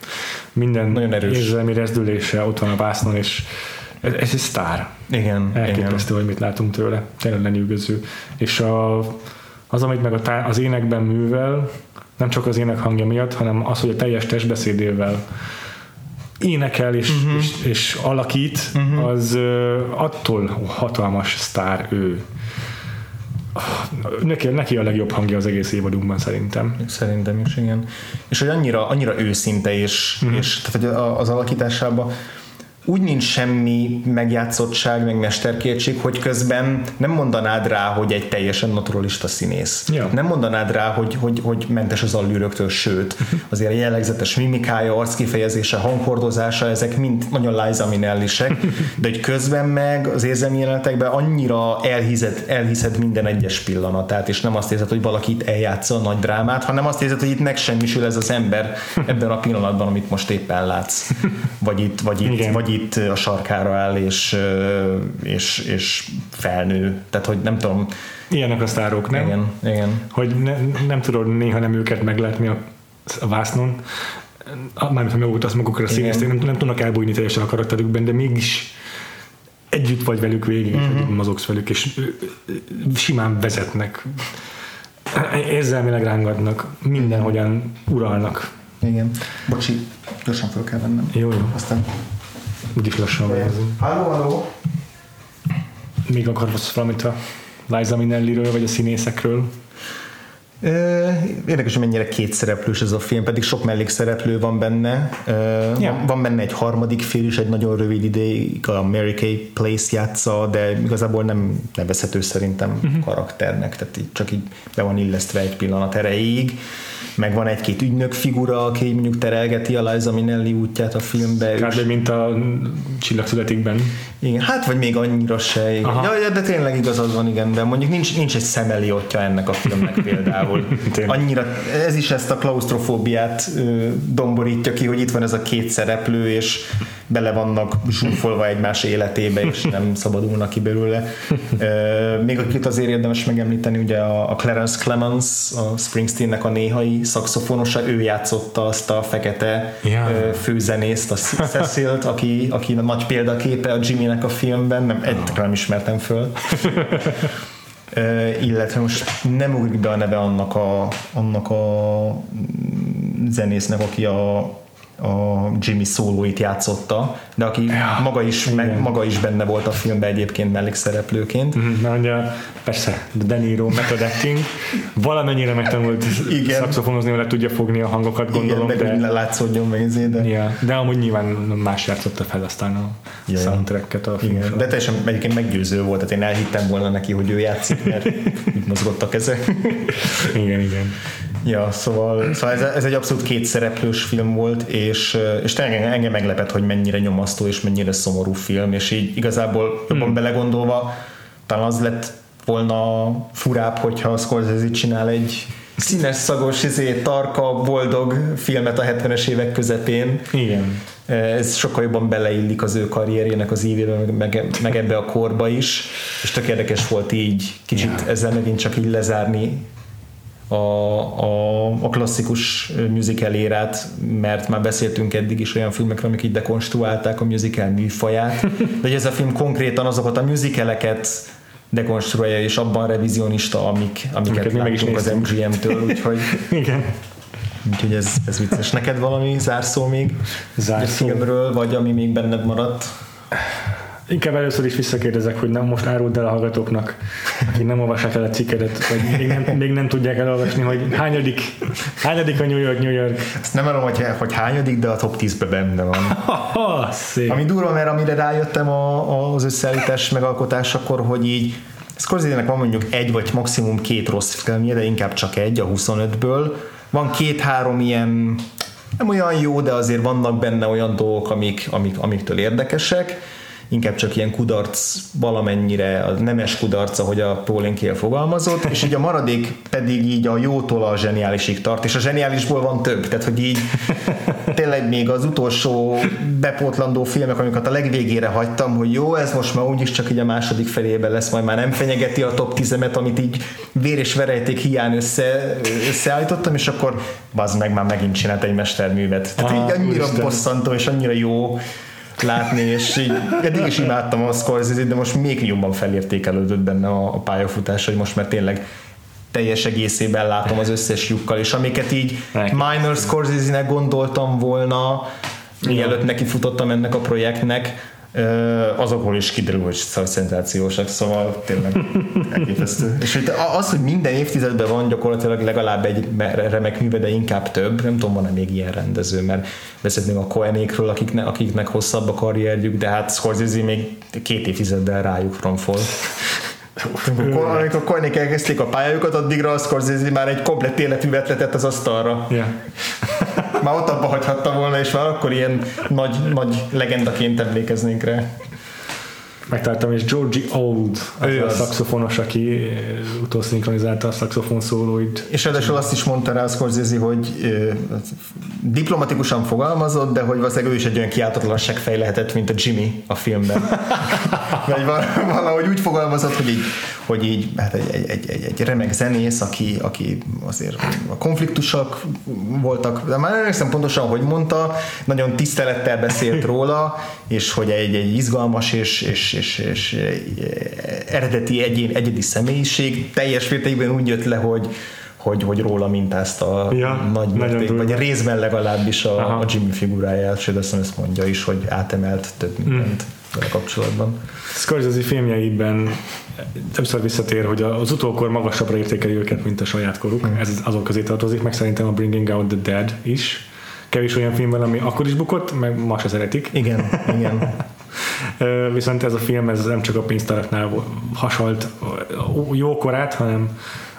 Minden Nagyon erős. érzelmi rezdülése ott van a vásznon, és ez, ez egy sztár. Igen. Elképesztő, igen. hogy mit látunk tőle. Tényleg lenyűgöző. És a, az, amit meg a tá- az énekben művel, nem csak az ének hangja miatt, hanem az, hogy a teljes testbeszédével énekel és, uh-huh. és, és alakít, uh-huh. az attól hatalmas sztár ő. neki, neki a legjobb hangja az egész évadunkban szerintem. Szerintem is, igen. És hogy annyira, annyira őszinte, és, mm-hmm. és tehát, hogy az alakításában úgy nincs semmi megjátszottság, meg mesterkétség, hogy közben nem mondanád rá, hogy egy teljesen naturalista színész. Ja. Nem mondanád rá, hogy, hogy, hogy mentes az allűröktől, sőt, (laughs) azért a jellegzetes mimikája, arckifejezése, hanghordozása, ezek mind nagyon Liza Minnellisek, (laughs) de hogy közben meg az érzelmi jelenetekben annyira elhiszed, elhiszed minden egyes pillanatát, és nem azt érzed, hogy valaki itt eljátsza a nagy drámát, hanem azt érzed, hogy itt megsemmisül ez az ember (laughs) ebben a pillanatban, amit most éppen látsz. Vagy itt, vagy itt, Igen. vagy itt a sarkára áll, és, és, és felnő. Tehát, hogy nem tudom. Ilyenek a sztárok, nem? Igen, igen. Hogy ne, nem tudod néha nem őket meglátni a, a vásznon, mármint ha maguk azt magukra színezték, nem, nem tudnak elbújni teljesen a karakterükben, de mégis együtt vagy velük végig, uh-huh. együtt mozogsz velük, és simán vezetnek. Érzelmileg rángatnak, mindenhogyan uralnak. Igen. Bocsi, gyorsan fel kell vennem. Jó, jó. Aztán úgyis lassan fejezünk. Halló, halló. Még akarsz valamit a Liza Minnelliről, vagy a színészekről? Érdekes, hogy mennyire kétszereplős ez a film, pedig sok mellékszereplő van benne. Ja. Van, benne egy harmadik fél is, egy nagyon rövid ideig a Mary Kay Place játsza, de igazából nem nevezhető szerintem uh-huh. karakternek, tehát így csak így be van illesztve egy pillanat erejéig meg van egy-két ügynök figura, aki mondjuk terelgeti a Liza Minnelli útját a filmbe. Kb. mint a Csillagszületikben. Igen, hát vagy még annyira se. Ja, de tényleg igazad van, igen, de mondjuk nincs, nincs egy szemeliotja ennek a filmnek például. (laughs) Annyira, ez is ezt a klaustrofóbiát ö, domborítja ki, hogy itt van ez a két szereplő, és bele vannak zsúfolva egymás életébe, és nem szabadulnak ki belőle. Még akit azért érdemes megemlíteni, ugye a, Clarence Clemens, a Springsteennek a néhai szakszofonosa, ő játszotta azt a fekete ja. főzenészt, a Cecilt, aki, aki a nagy példaképe a Jimmy-nek a filmben, nem, egyre nem ismertem föl. Illetve most nem ugrik be a neve annak a, annak a zenésznek, aki a, a Jimmy szólóit játszotta, de aki ja, maga, is, meg, maga is benne volt a filmben egyébként mellékszereplőként. Mm, na, ugye, persze, De Niro method acting, valamennyire megtanult Igen. szakszofonozni, mert tudja fogni a hangokat, gondolom. Igen, de, látszódjon meg ezért, de... Ja, de amúgy nyilván más játszotta fel aztán a ja, soundtracket a Igen, de teljesen egyébként meggyőző volt, tehát én elhittem volna neki, hogy ő játszik, mert (laughs) itt mozgottak ezek. igen, igen. Ja, szóval, szóval ez, ez egy abszolút kétszereplős film volt, és, és tényleg engem meglepett, hogy mennyire nyomasztó és mennyire szomorú film, és így igazából jobban hmm. belegondolva talán az lett volna furább, hogyha a Scorsese csinál egy színes, szagos, izé, tarka, boldog filmet a 70-es évek közepén. Igen. Ez sokkal jobban beleillik az ő karrierjének az ívébe, meg, meg ebbe a korba is, és tök érdekes volt így kicsit ja. ezzel megint csak így lezárni a, a, a klasszikus musical érát, mert már beszéltünk eddig is olyan filmekről, amik így dekonstruálták a musical műfaját, (laughs) de ez a film konkrétan azokat a musicaleket dekonstruálja, és abban revizionista, amik, amiket, amiket láttunk az MGM-től, úgyhogy (laughs) Igen. Úgyhogy ez, ez vicces. Neked valami zárszó még? Zárszó. A filmről, vagy ami még benned maradt? Inkább először is visszakérdezek, hogy nem most áruld el a hallgatóknak, akik nem olvassák el a cikkedet, vagy még nem, még nem tudják elolvasni, hogy hányadik, hányadik a New York, New York. Ezt nem tudom, hogy, hogy hányadik, de a top 10-ben benne van. (laughs) Szép. Ami durva, mert amire rájöttem a, az összeállítás megalkotásakor, hogy így Scorsese-nek van mondjuk egy vagy maximum két rossz filmje, de inkább csak egy a 25-ből. Van két-három ilyen nem olyan jó, de azért vannak benne olyan dolgok, amik, amik, amiktől érdekesek inkább csak ilyen kudarc valamennyire, a nemes kudarc, ahogy a Pauline Kael fogalmazott, és így a maradék pedig így a jótól a zseniálisig tart, és a zseniálisból van több, tehát hogy így tényleg még az utolsó bepótlandó filmek, amiket a legvégére hagytam, hogy jó, ez most már úgyis csak így a második felében lesz, majd már nem fenyegeti a top 10 amit így vér és verejték hiány össze, összeállítottam, és akkor az meg már megint csinált egy mesterművet. Tehát ah, így annyira bosszantó és annyira jó látni, és így eddig is imádtam a scorsese de most még jobban felértékelődött benne a, a pályafutás, hogy most már tényleg teljes egészében látom az összes lyukkal, és amiket így minor Scorsese-nek gondoltam volna, mielőtt neki futottam ennek a projektnek, azokból is kiderül, hogy szenzációsak, szóval tényleg elképesztő. (laughs) És hogy az, hogy minden évtizedben van gyakorlatilag legalább egy remek műve, de inkább több, nem tudom, van-e még ilyen rendező, mert beszéltünk a Cohenékről, akiknek, akiknek hosszabb a karrierjük, de hát Scorsese még két évtizeddel rájuk romfol. Amikor, amikor Koenig elkezdték a pályájukat, addigra a Scorsese már egy komplett életűvet letett az asztalra. Yeah. Már ott abba hagyhatta volna, és már akkor ilyen nagy, nagy legendaként emlékeznénk rá megtaláltam, és Georgie Old, az ő a az. szaxofonos, aki eh, utószinkronizálta a szaxofon szólóit. És ráadásul azt is mondta rá a Scorsese, hogy ö, diplomatikusan fogalmazott, de hogy valószínűleg ő is egy olyan kiáltatlanság fej lehetett, mint a Jimmy a filmben. (laughs) Vagy valahogy úgy fogalmazott, hogy így, hogy így hát egy, egy, egy, egy, egy remek zenész, aki, aki azért a konfliktusok voltak, de már nem emlékszem pontosan, hogy mondta, nagyon tisztelettel beszélt róla, és hogy egy, egy izgalmas és, és és, és eh, eredeti egyén, egyedi személyiség teljes mértékben úgy jött le, hogy, hogy, hogy róla mintázta ja, nagy mérték, vagy a részben legalábbis a, a Jimmy figuráját, és azt ezt mondja is, hogy átemelt több mindent mm. a kapcsolatban. Scorsese filmjeiben többször visszatér, hogy az utókor magasabbra értékeli őket, mint a saját koruk. Mm. Ez azok közé tartozik, meg szerintem a Bringing Out the Dead is. Kevés olyan film van, ami akkor is bukott, meg ma se szeretik. Igen, igen. (laughs) Viszont ez a film ez nem csak a pénztáraknál hasalt jókorát, hanem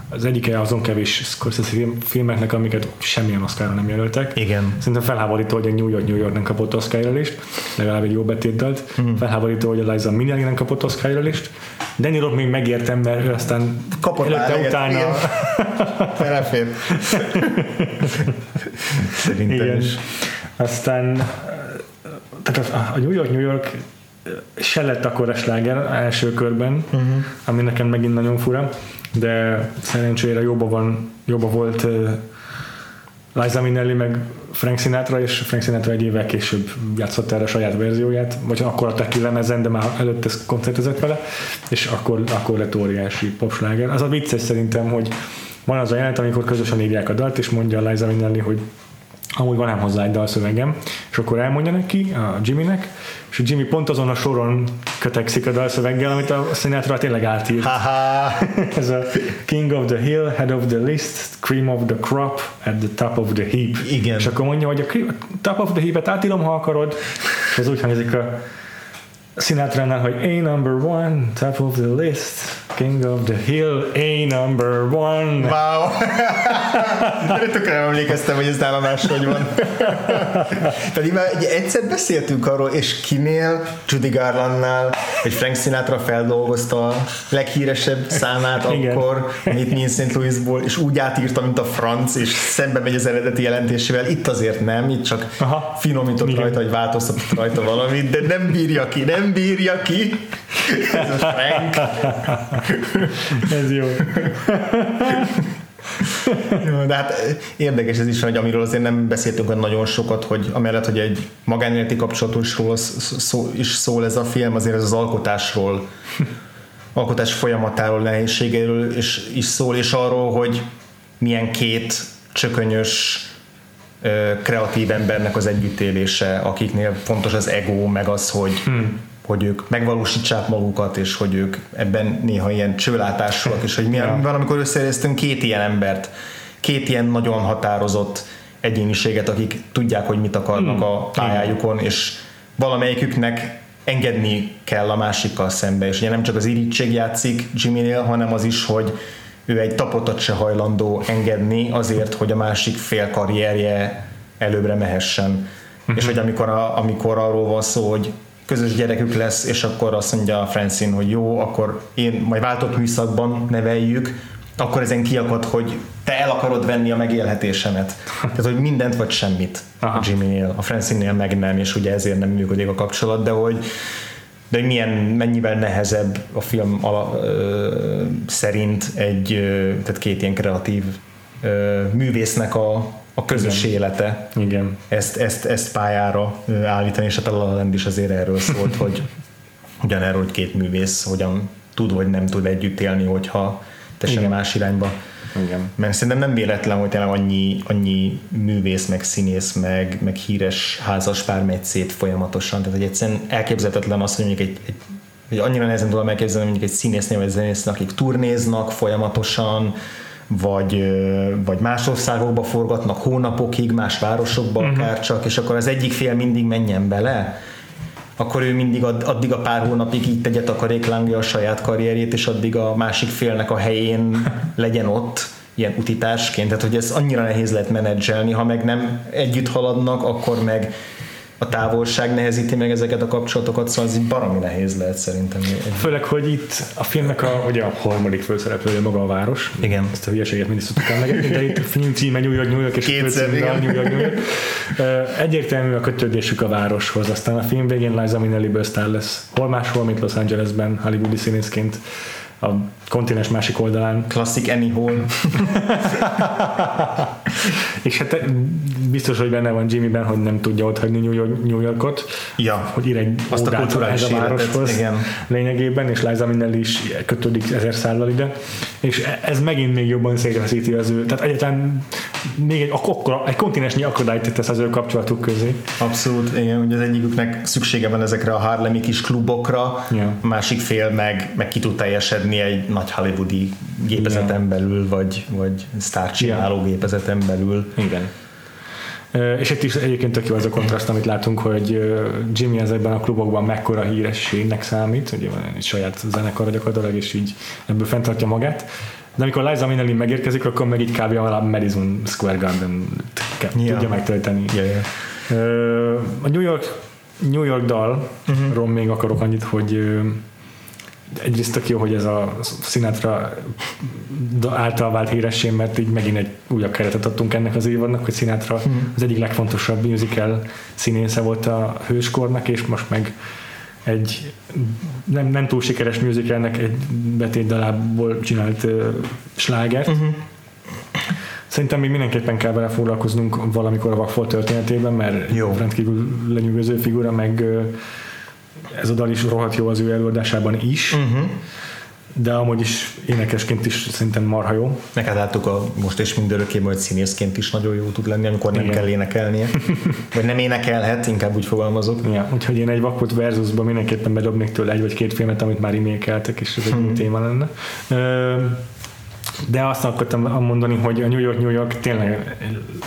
az egyike azon kevés Scorsese filmeknek, amiket semmilyen Oscarra nem jelöltek. Igen. Szerintem felháborító, hogy a New York New York nem kapott Oscar jelölést, legalább egy jó betétdalt. Mm. Felháborító, hogy a Liza Minnelli nem kapott Oscar jelölést. Danny Rock még megértem, mert ő aztán kapott előtte utána. Felefér. Szerintem Igen. is. Aztán tehát a New York, New York se lett akkor a sláger első körben, uh-huh. ami nekem megint nagyon fura, de szerencsére jobban, van, jobban volt uh, Liza Minnelli meg Frank Sinatra, és Frank Sinatra egy évvel később játszott erre a saját verzióját, vagy akkor adták ki lemezen, de már előtte koncertezett vele, és akkor, akkor lett óriási popsláger. Az a vicces szerintem, hogy van az a jelent, amikor közösen írják a dalt, és mondja Liza Minnelli, hogy amúgy van ám hozzá egy dalszövegem, és akkor elmondja neki, a Jimmynek, és a Jimmy pont azon a soron kötekszik a dalszöveggel, amit a Sinatra tényleg átírt. (laughs) Ez a King of the Hill, Head of the List, Cream of the Crop, at the Top of the Heap. Igen. És akkor mondja, hogy a Top of the Heap-et átírom, ha akarod, és ez úgy hangzik a Sinatra-nál, hogy A number one, top of the list, king of the hill, A number one. Wow! (laughs) Tökre emlékeztem, hogy ez nálam máshogy van. (laughs) Pedig már egy, egyszer beszéltünk arról, és kinél Judy Garlandnál, hogy Frank Sinatra feldolgozta a leghíresebb számát Igen. akkor, Meet Me in St. Louisból, és úgy átírta, mint a franc, és szembe megy az eredeti jelentésével. Itt azért nem, itt csak Aha. finomított Igen. rajta, vagy változtatott rajta valamit, de nem bírja ki, nem bírja ki. Ez a Frank. (laughs) (laughs) Ez jó. de hát érdekes ez is, hogy amiről azért nem beszéltünk olyan nagyon sokat, hogy amellett, hogy egy magánéleti kapcsolatosról szó, is szól ez a film, azért ez az alkotásról, alkotás folyamatáról, nehézségeiről is, is szól, és arról, hogy milyen két csökönyös kreatív embernek az együttélése, akiknél fontos az ego, meg az, hogy hmm hogy ők megvalósítsák magukat, és hogy ők ebben néha ilyen csőlátásúak, és hogy ja. van, amikor összeéreztünk két ilyen embert, két ilyen nagyon határozott egyéniséget, akik tudják, hogy mit akarnak hmm. a pályájukon, és valamelyiküknek engedni kell a másikkal szembe, és ugye nem csak az irítség játszik Jimmynél, hanem az is, hogy ő egy tapotat se hajlandó engedni azért, hogy a másik fél karrierje előbbre mehessen. Uh-huh. És hogy amikor, a, amikor arról van szó, hogy közös gyerekük lesz, és akkor azt mondja a Francine, hogy jó, akkor én majd váltott műszakban neveljük, akkor ezen kiakad, hogy te el akarod venni a megélhetésemet. Tehát, hogy mindent vagy semmit Aha. a Jimmy-nél, a Francine-nél meg nem, és ugye ezért nem működik a kapcsolat, de hogy de hogy milyen, mennyivel nehezebb a film ala, ö, szerint egy, ö, tehát két ilyen kreatív ö, művésznek a, a közös Igen. élete Igen. Ezt, ezt, ezt pályára állítani, és hát a La Land is azért erről szólt, (laughs) hogy ugyanerről, hogy két művész hogyan tud vagy nem tud együtt élni, hogyha te sem más irányba Igen. Mert szerintem nem véletlen, hogy tényleg annyi, annyi művész, meg színész, meg, meg híres házaspár megy szét folyamatosan. Tehát, hogy egyszerűen elképzelhetetlen az, hogy mondjuk egy, egy hogy annyira nehezen tudom elképzelni, mondjuk egy színésznél vagy zenésznél, akik turnéznak folyamatosan, vagy, vagy más országokba forgatnak hónapokig, más városokba uh-huh. akár csak, és akkor az egyik fél mindig menjen bele, akkor ő mindig add, addig a pár hónapig így tegye takaréklángja a saját karrierjét, és addig a másik félnek a helyén (laughs) legyen ott ilyen utitársként, tehát hogy ez annyira nehéz lehet menedzselni, ha meg nem együtt haladnak, akkor meg a távolság nehezíti meg ezeket a kapcsolatokat, szóval ez így baromi nehéz lehet szerintem. Főleg, hogy itt a filmnek a, ugye a harmadik főszereplője maga a város. Igen. Ezt a hülyeséget mindig szoktuk emlegetni, de itt a film címe New York, New York és Kétszer, a New York, New York. Egyértelmű a kötődésük a városhoz, aztán a film végén Liza Minnelli bősztár lesz. Hol máshol, mint Los Angelesben, hollywoodi színészként a kontinens másik oldalán. Klasszik Hall. (laughs) és hát biztos, hogy benne van Jimmyben, hogy nem tudja ott hagyni New, York, New Yorkot, ja. hogy ír egy Azt a kulturális a városhoz igen. lényegében, és Liza Minnelli is kötődik ezer szállal ide, és ez megint még jobban szétveszíti az ő, tehát egyáltalán még egy, akkora, egy kontinensnyi akadályt tesz az ő kapcsolatuk közé. Abszolút, igen, hogy az egyiküknek szüksége van ezekre a Harlemi kis klubokra, ja. a másik fél meg, meg ki tud teljesedni egy nagy hollywoodi gépezeten ja. belül, vagy, vagy sztárcsináló gépezeten belül. Igen. És itt is egyébként tök jó az a kontraszt, amit látunk, hogy Jimmy ezekben a klubokban mekkora hírességnek számít, ugye van egy saját zenekar gyakorlatilag, és így ebből fenntartja magát. De amikor Liza Minnelli megérkezik, akkor meg így kb. a Madison Square Garden yeah. tudja megtölteni. Yeah, yeah. A New York, New York dalról uh-huh. még akarok annyit, hogy egyrészt tök jó, hogy ez a Sinatra által vált híressé, mert így megint egy újabb keretet adtunk ennek az évadnak, hogy Sinatra hmm. az egyik legfontosabb musical színésze volt a hőskornak, és most meg egy nem, nem túl sikeres musicalnek egy betétdalából csinált uh, slágert. Uh-huh. Szerintem még mindenképpen kell vele foglalkoznunk valamikor a Vakfolt történetében, mert jó. rendkívül lenyűgöző figura, meg uh, ez a dal is rohadt jó az ő előadásában is, uh-huh. de amúgy is énekesként is szerintem marha jó. Neked láttuk a most és mindörökében, hogy színészként is nagyon jó tud lenni, amikor nem Igen. kell énekelnie. (laughs) vagy nem énekelhet, inkább úgy fogalmazok. Ja, úgyhogy én egy vakot versusban mindenképpen bedobnék tőle egy vagy két filmet, amit már imékeltek, és ez egy uh-huh. téma lenne. De azt akartam mondani, hogy a New York, New York tényleg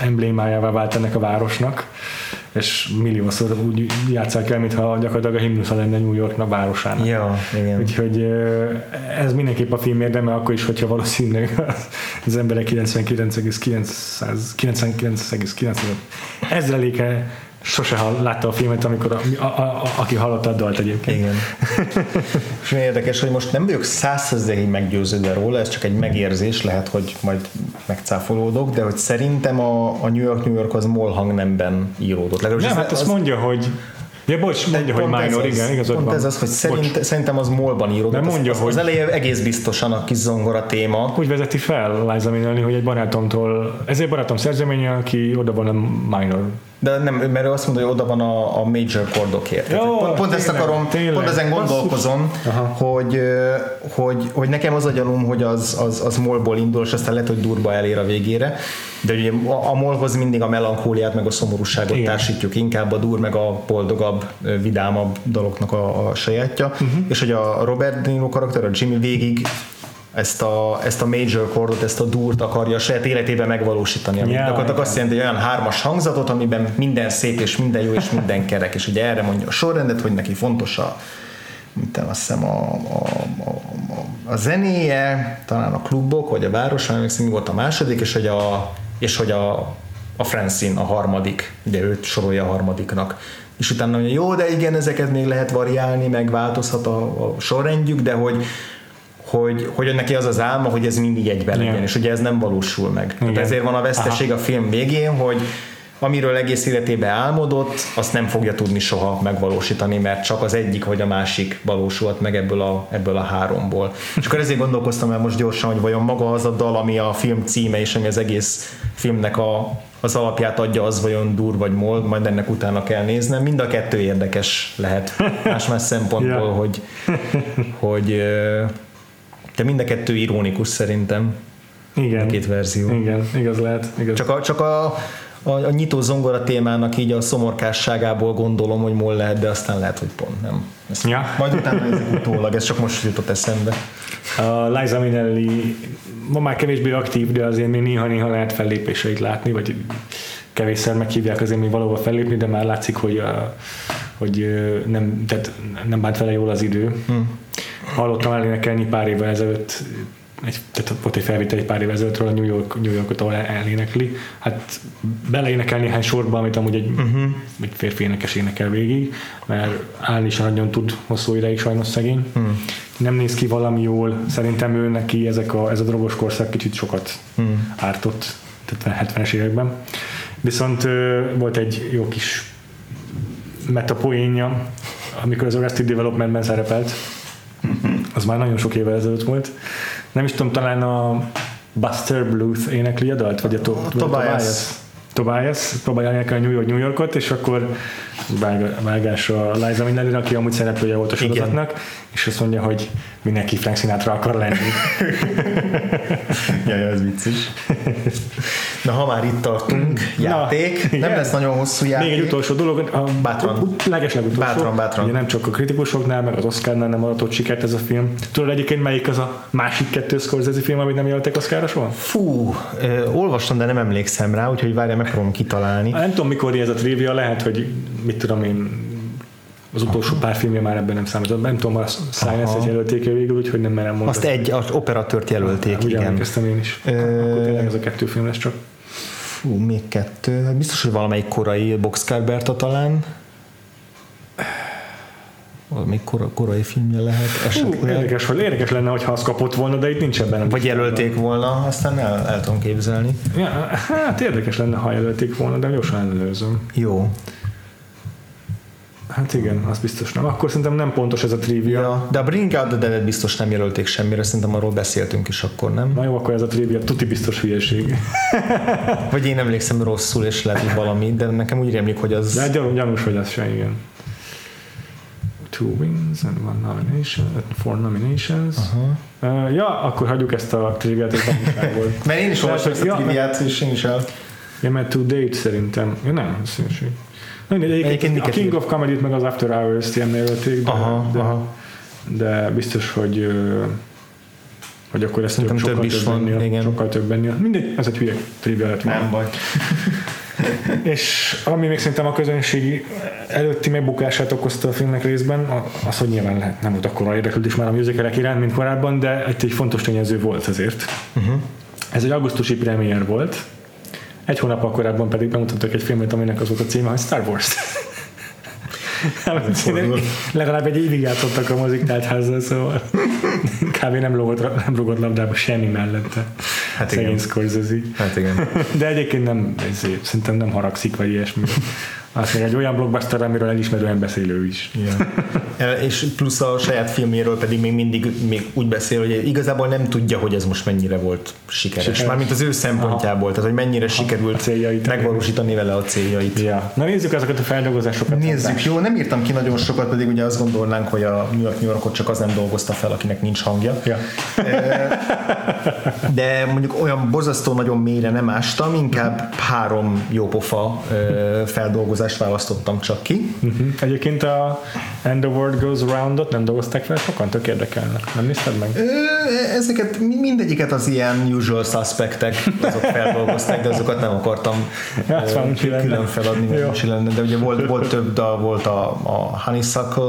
emblémájává vált ennek a városnak és milliószor úgy játszák el, mintha gyakorlatilag a himnusza lenne New Yorknak városának. Ja, igen. Úgyhogy ez mindenképp a film érdeme, akkor is, hogyha valószínűleg az emberek 99,999,9 ezreléke sose látta a filmet, amikor a, a, a, a, aki hallotta a dalt egyébként. Igen. (laughs) és érdekes, hogy most nem vagyok százszerzéig meggyőződve róla, ez csak egy megérzés, lehet, hogy majd megcáfolódok, de hogy szerintem a, a New York New York az MOL hangnemben íródott. Legalábbis nem, hát azt mondja, hogy Ja, bocs, mondja, hogy minor, az, igen, igazad Pont ez az, hogy szerint, szerintem az molban íródott. De mondja, az, hogy... Az eleje egész biztosan a kis zongora téma. Úgy vezeti fel Liza Minnelli, hogy egy barátomtól, ezért barátom szerzeménye, aki oda van a minor de nem, mert ő azt mondja, hogy oda van a, a major chordokért. Jó, pont, pont ezt akarom, tényleg, pont ezen gondolkozom, hogy, hogy, hogy nekem az a gyanúm, hogy az, az, az molból indul, és aztán lehet, hogy durba elér a végére. De ugye a, a molhoz mindig a melankóliát, meg a szomorúságot Igen. társítjuk, inkább a dur, meg a boldogabb, vidámabb dolognak a, a sajátja. Uh-huh. És hogy a Robert De Niro karakter, a Jimmy végig ezt a, ezt a major chordot, ezt a dúrt akarja a saját életében megvalósítani. Ami yeah, gyakorlatilag azt jelenti, hogy olyan hármas hangzatot, amiben minden szép és minden jó és minden kerek, és ugye erre mondja a sorrendet, hogy neki fontos a mint azt hiszem a, a, a, a, a zenéje, talán a klubok, vagy a város, emlékszem, mi volt a második, és hogy a, és hogy a, a Francine a harmadik, ugye őt sorolja a harmadiknak. És utána mondja, jó, de igen, ezeket még lehet variálni, meg változhat a, a sorrendjük, de hogy, hogy, hogy neki az az álma, hogy ez mindig egyben legyen, és ugye ez nem valósul meg. Tehát ezért van a veszteség Aha. a film végén, hogy amiről egész életében álmodott, azt nem fogja tudni soha megvalósítani, mert csak az egyik vagy a másik valósult meg ebből a, ebből a háromból. És akkor ezért gondolkoztam el most gyorsan, hogy vajon maga az a dal, ami a film címe, és ami az egész filmnek a, az alapját adja, az vajon dur vagy mol, majd ennek utána kell néznem. Mind a kettő érdekes lehet más-más (laughs) szempontból, yeah. hogy, hogy de mind a kettő ironikus szerintem. Igen. A két verzió. Igen, igaz lehet. Igaz. Csak a, csak a, a, a nyitó zongora témának így a szomorkásságából gondolom, hogy mol lehet, de aztán lehet, hogy pont nem. Ezt Ja. Majd utána nézzük utólag, ez csak most jutott eszembe. A Liza Minnelli ma már kevésbé aktív, de azért még néha-néha lehet fellépéseit látni, vagy kevésszer meghívják azért még valahol fellépni, de már látszik, hogy, a, hogy nem, tehát nem bánt vele jól az idő. Hmm. Hallottam elénekelni pár évvel ezelőtt, egy, tehát volt egy felvétel egy pár évvel ezelőttről a New, York, New Yorkot, ahol elénekli. Hát beleénekel néhány sorba, amit amúgy egy, uh-huh. egy férfi énekes énekel végig, mert állni sem nagyon tud hosszú ideig sajnos szegény. Hmm. Nem néz ki valami jól, szerintem ő neki ezek a, ez a drogos korszak kicsit sokat hmm. ártott, tehát 70-es években. Viszont ö, volt egy jó kis metapoénja, amikor az Arrested Developmentben szerepelt. Az már nagyon sok évvel ezelőtt volt. Nem is tudom, talán a Buster Bluth énekli a dalt, vagy a, to- a Tobias. Tobias próbálja énekelni New York, New Yorkot, és akkor vág- vágás a Liza Minnelli, aki amúgy szereplője volt a sorozatnak, és azt mondja, hogy mindenki Frank Sinatra akar lenni. Ja, ja, ez vicces. Na, ha már itt tartunk, játék. Nem igen. lesz nagyon hosszú játék. Még egy utolsó dolog, a Bátran. legeslegutolsó. Bátran, bátran. Ugye nem csak a kritikusoknál, meg az Oscarnál nem adott sikert ez a film. Tudod egyébként melyik az a másik kettő Scorsese film, amit nem jelöltek Oscarra soha? Fú, ö, olvastam, de nem emlékszem rá, úgyhogy várjál, megpróbálom kitalálni. Nem tudom, mikor ez a trivia, lehet, hogy mit tudom én, az utolsó pár filmje már ebben nem számított. Nem tudom, a Science-et jelölték -e végül, úgyhogy nem merem mondani. Azt egy az operatőrt jelölték, Úgy igen. emlékeztem én is. Ö- Akkor tényleg ez a kettő film lesz csak. Fú, még kettő. Hát Biztos, hogy valamelyik korai Boxcar Berta talán. Valamelyik kora, korai filmje lehet Hú, esetleg. érdekes, hogy érdekes lenne, hogyha az kapott volna, de itt nincs ebben. Vagy jelölték volna, aztán el, el tudom képzelni. Ja, hát érdekes lenne, ha jelölték volna, de gyorsan ellenőrzöm. Jó. Hát igen, az biztos nem. Akkor szerintem nem pontos ez a trivia. Ja, de a Bring Out the Dead-et biztos nem jelölték semmire, szerintem arról beszéltünk is akkor, nem? Na jó, akkor ez a trivia tuti biztos hülyeség. (laughs) Vagy én emlékszem rosszul, és lehet, hogy valami, de nekem úgy rémlik, hogy az... De hát gyanús, gyanús hogy ez se, igen. Two wins and one nomination, four nominations. Uh-huh. Uh, ja, akkor hagyjuk ezt a triviát, ez. (laughs) Mert én is olvastam ezt a triviát, és én is el... Ja, mert to date szerintem. Ja, nem. Na, mindegy, Egyébként Egyébként a King of Comedy-t meg az After Hours-t ilyen jelölték, de, Aha, de, aha. de biztos, hogy hogy akkor ezt több, több sokkal is van, ennél, igen. sokkal több ennél. Mindegy, ez egy hülye trivia lett volna. baj. (laughs) És ami még szerintem a közönség előtti megbukását okozta a filmnek részben, a- az, hogy nyilván lehet, nem volt akkora érdeklődés már a musicalek iránt, mint korábban, de egy, egy fontos tényező volt azért. Uh-huh. Ez egy augusztusi premier volt, egy hónap korábban pedig bemutattak egy filmet, aminek az volt a címe, hogy Star Wars. Legalább egy évig játszottak a mozik tárgyházzal, szóval kb. nem rugott, nem rugott labdába semmi mellette. Hát Szegény igen. Scorsese. Hát igen. De egyébként nem, ezért, szerintem nem haragszik, vagy ilyesmi. Az még egy olyan blockbuster, amiről elismerően beszélő is. Igen. (laughs) E, És plusz a saját filméről pedig még mindig még úgy beszél, hogy igazából nem tudja, hogy ez most mennyire volt sikeres. Sikeres. Mármint az ő szempontjából, tehát hogy mennyire sikerült a céljait. megvalósítani vele a céljait. Ja. Na nézzük ezeket a feldolgozásokat. Nézzük, jó, nem írtam ki nagyon sokat, pedig ugye azt gondolnánk, hogy a New York New Yorkot csak az nem dolgozta fel, akinek nincs hangja. Ja. De mondjuk olyan borzasztó nagyon mélyre nem ástam, inkább három jópofa ö, feldolgozást választottam csak ki. Uh-huh. Egyébként a And the World Goes Round-ot nem dolgozták fel sokan, tök érdekelne. Nem nézted meg? Ö, Ezeket, mi- mindegyiket az ilyen usual suspectek azok feldolgozták, de azokat nem akartam azt (laughs) ö, külön feladni, mert lenne. De ugye volt, volt (laughs) több dal, volt a, a Honeysuckle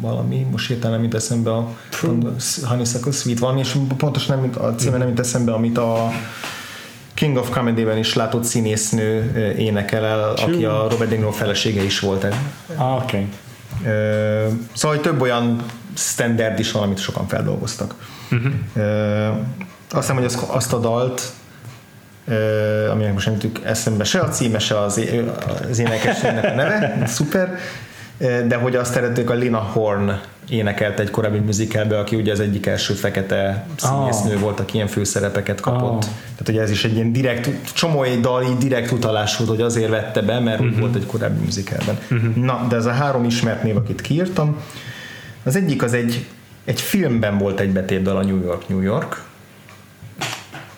valami, most hirtelen nem jut eszembe a Honeysuckle Sweet valami, és pontosan nem, a címe nem jut eszembe, amit a King of Comedy-ben is látott színésznő énekel el, aki a Robert De Niro felesége is volt. Ah, oké. Okay. Szóval hogy több olyan standard is van, amit sokan feldolgoztak. Uh-huh. Azt hiszem, hogy azt, azt a dalt, aminek most nem tudjuk eszembe se a címe, se az, az énekesnek a neve, (laughs) szuper, de hogy azt eredetileg a Lina Horn énekelt egy korábbi musicalbe, aki ugye az egyik első fekete színésznő Ah. volt, aki ilyen főszerepeket kapott. Ah. Tehát ugye ez is egy ilyen direkt, csomó egy dal így direkt utalás volt, hogy azért vette be, mert uh-huh. volt egy korábbi musicalben. Uh-huh. Na, de ez a három ismert név, akit kiírtam, az egyik az egy, egy filmben volt egy betétdal a New York, New York,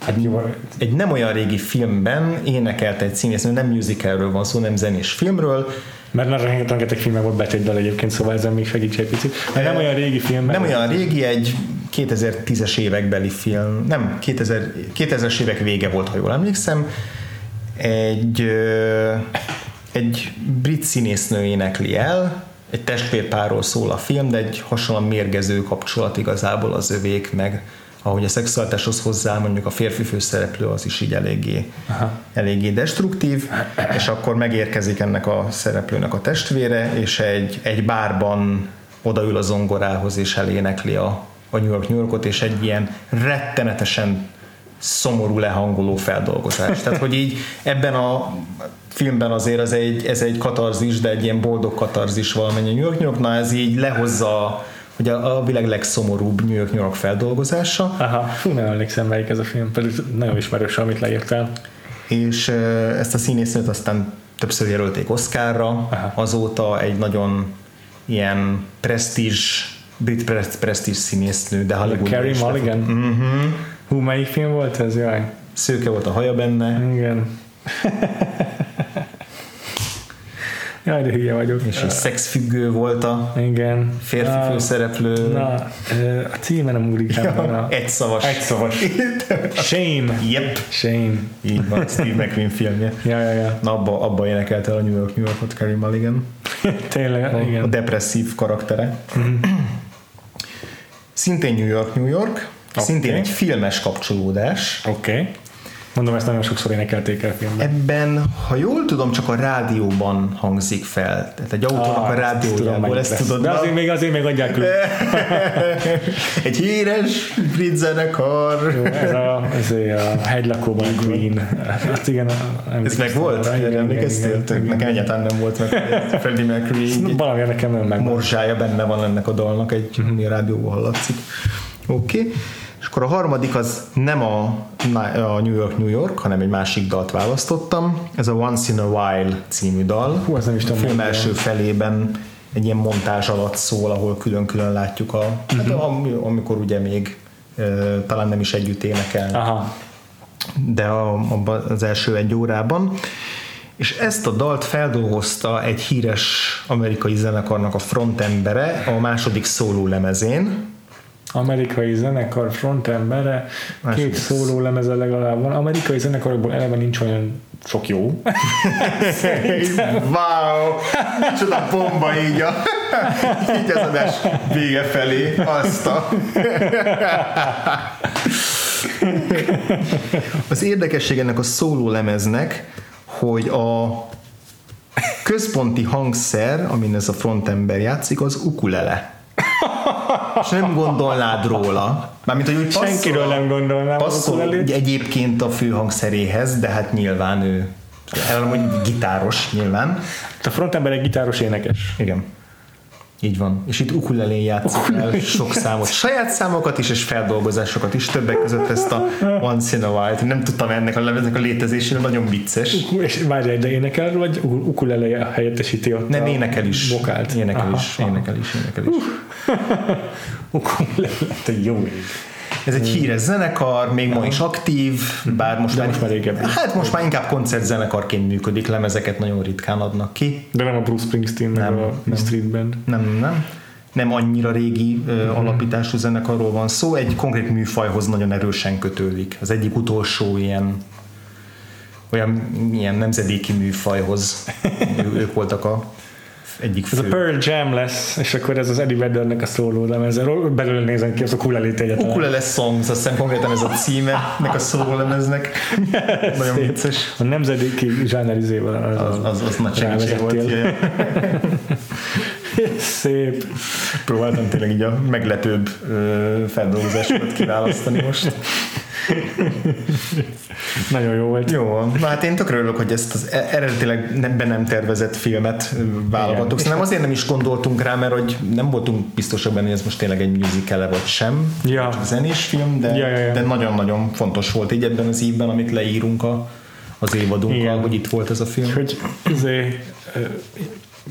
Hát jó, egy nem olyan régi filmben énekelt egy színésznő, nem musicalről van szó, nem zenés filmről, mert már rengeteg filmben volt betétdal egyébként, szóval ezen még segíts egy picit. Mert nem olyan régi film. Nem olyan régi, egy 2010-es évekbeli film, nem, 2000, 2000-es évek vége volt, ha jól emlékszem. Egy, egy brit színésznő énekli el, egy testvérpárról szól a film, de egy hasonlóan mérgező kapcsolat igazából az övék, meg ahogy a szexualitáshoz hozzá mondjuk a férfi főszereplő az is így eléggé, Aha. eléggé destruktív, és akkor megérkezik ennek a szereplőnek a testvére, és egy, egy bárban odaül a zongorához, és elénekli a, a New York New Yorkot, és egy ilyen rettenetesen szomorú lehangoló feldolgozás. Tehát, hogy így ebben a filmben azért az egy, ez egy katarzis, de egy ilyen boldog katarzis valamennyi New York New York, na ez így lehozza a, a világ legszomorúbb New York New York feldolgozása. Aha, fú, nem emlékszem melyik ez a film, pedig nagyon ismerős, amit leírtál. És ezt a színésznőt aztán többször jelölték Oscarra, Aha. azóta egy nagyon ilyen presztízs, brit presztízs színésznő, de Hollywood. Carrie Mulligan? Uh-huh. Hú, melyik film volt ez? Jaj. Szőke volt a haja benne. Igen. (laughs) Jaj, de hülye vagyok. És egy szexfüggő volt a Igen. férfi na, főszereplő. Na, a címe nem úrik ja, Egy szavas. Egy szavas. Shame. Yep. Shame. Így van, Steve McQueen filmje. ja, ja, ja. Na, abba, abba énekelte a New York, New Yorkot Carrie Mulligan. (laughs) Tényleg, a, igen. A depresszív karaktere. Mm-hmm. Szintén New York, New York. Okay. Szintén egy filmes kapcsolódás. Oké. Okay. Mondom, ezt nagyon sokszor énekelték el filmben. Ebben, ha jól tudom, csak a rádióban hangzik fel. Tehát egy autónak ah, a rádiójából, ezt, ezt tudod. De azért még, azért még adják (laughs) Egy híres brit zenekar. Jó, ez a, ez a hegylakóban Queen. Hát igen, ez meg volt? Emlékeztél? Nekem egyáltalán nem volt meg Freddie Mercury. Valami nekem nem meg. Morzsája benne van ennek a dalnak, egy uh-huh. rádióban hallatszik. Oké. Okay. És akkor a harmadik az nem a, a New York, New York, hanem egy másik dalt választottam. Ez a Once in a While című dal. Hú, ez nem is a film első felében egy ilyen montázs alatt szól, ahol külön-külön látjuk, a, uh-huh. hát, mhm. amikor ugye még talán nem is együtt énekel. Aha. De a, a, az első egy órában. És ezt a dalt feldolgozta egy híres amerikai zenekarnak a frontembere a második szóló lemezén, amerikai zenekar frontembere, két szóló lemeze legalább van. Amerikai zenekarokból eleve nincs olyan sok jó. (laughs) wow! Micsoda bomba így a (laughs) így az adás vége felé. Azt a... Az érdekesség ennek a szóló lemeznek, hogy a központi hangszer, amin ez a frontember játszik, az ukulele és nem gondolnád róla. Mármint, hogy úgy Senkiről nem gondolnám. Passzol egyébként a főhangszeréhez, de hát nyilván ő hogy gitáros nyilván. A frontember egy gitáros énekes. Igen. Így van. És itt ukulelén játszik el sok számot. Saját számokat is, és feldolgozásokat is. Többek között ezt a Once in a While. Nem tudtam ennek a lemeznek a létezésére, nagyon vicces. És várj, de énekel, vagy ukulele helyettesíti ott Nem, énekel is. Vokált. Énekel aha, is, aha. énekel is, énekel is. (laughs) ukulele, te jó ég. Ez egy híres zenekar, még ma is aktív, bár most, már, most már régebben. Hát most már inkább koncertzenekarként működik, lemezeket nagyon ritkán adnak ki. De nem a Bruce Springsteen, nem, a nem, Street Band. Nem, nem. Nem annyira régi uh, alapítású zenekarról van szó, egy konkrét műfajhoz nagyon erősen kötődik. Az egyik utolsó ilyen olyan ilyen nemzedéki műfajhoz ők voltak a egyik fő. Ez a Pearl Jam lesz, és akkor ez az Eddie Veddernek a szóló lemezről. Belőle nézem ki, az ukulele egyetlen. Ukulele Songs, azt hiszem konkrétan ez a címe nek a szóló lemeznek. (laughs) Nagyon vicces. A nemzedéki zsánerizével az, az, az, az nagy segítség volt. (laughs) Szép. Próbáltam tényleg így a meglepőbb feldolgozásokat kiválasztani most. (laughs) Nagyon jó volt. Jó, hát én tökre örülök, hogy ezt az e- eredetileg be nem tervezett filmet válogattuk. Szerintem azért nem is gondoltunk rá, mert hogy nem voltunk biztosak benne, hogy ez most tényleg egy musical vagy sem. Ja. Csak zenés film, de, ja, ja, ja. de nagyon-nagyon fontos volt így ebben az évben, amit leírunk a, az évadunkkal, Igen. hogy itt volt ez a film. Hogy azért,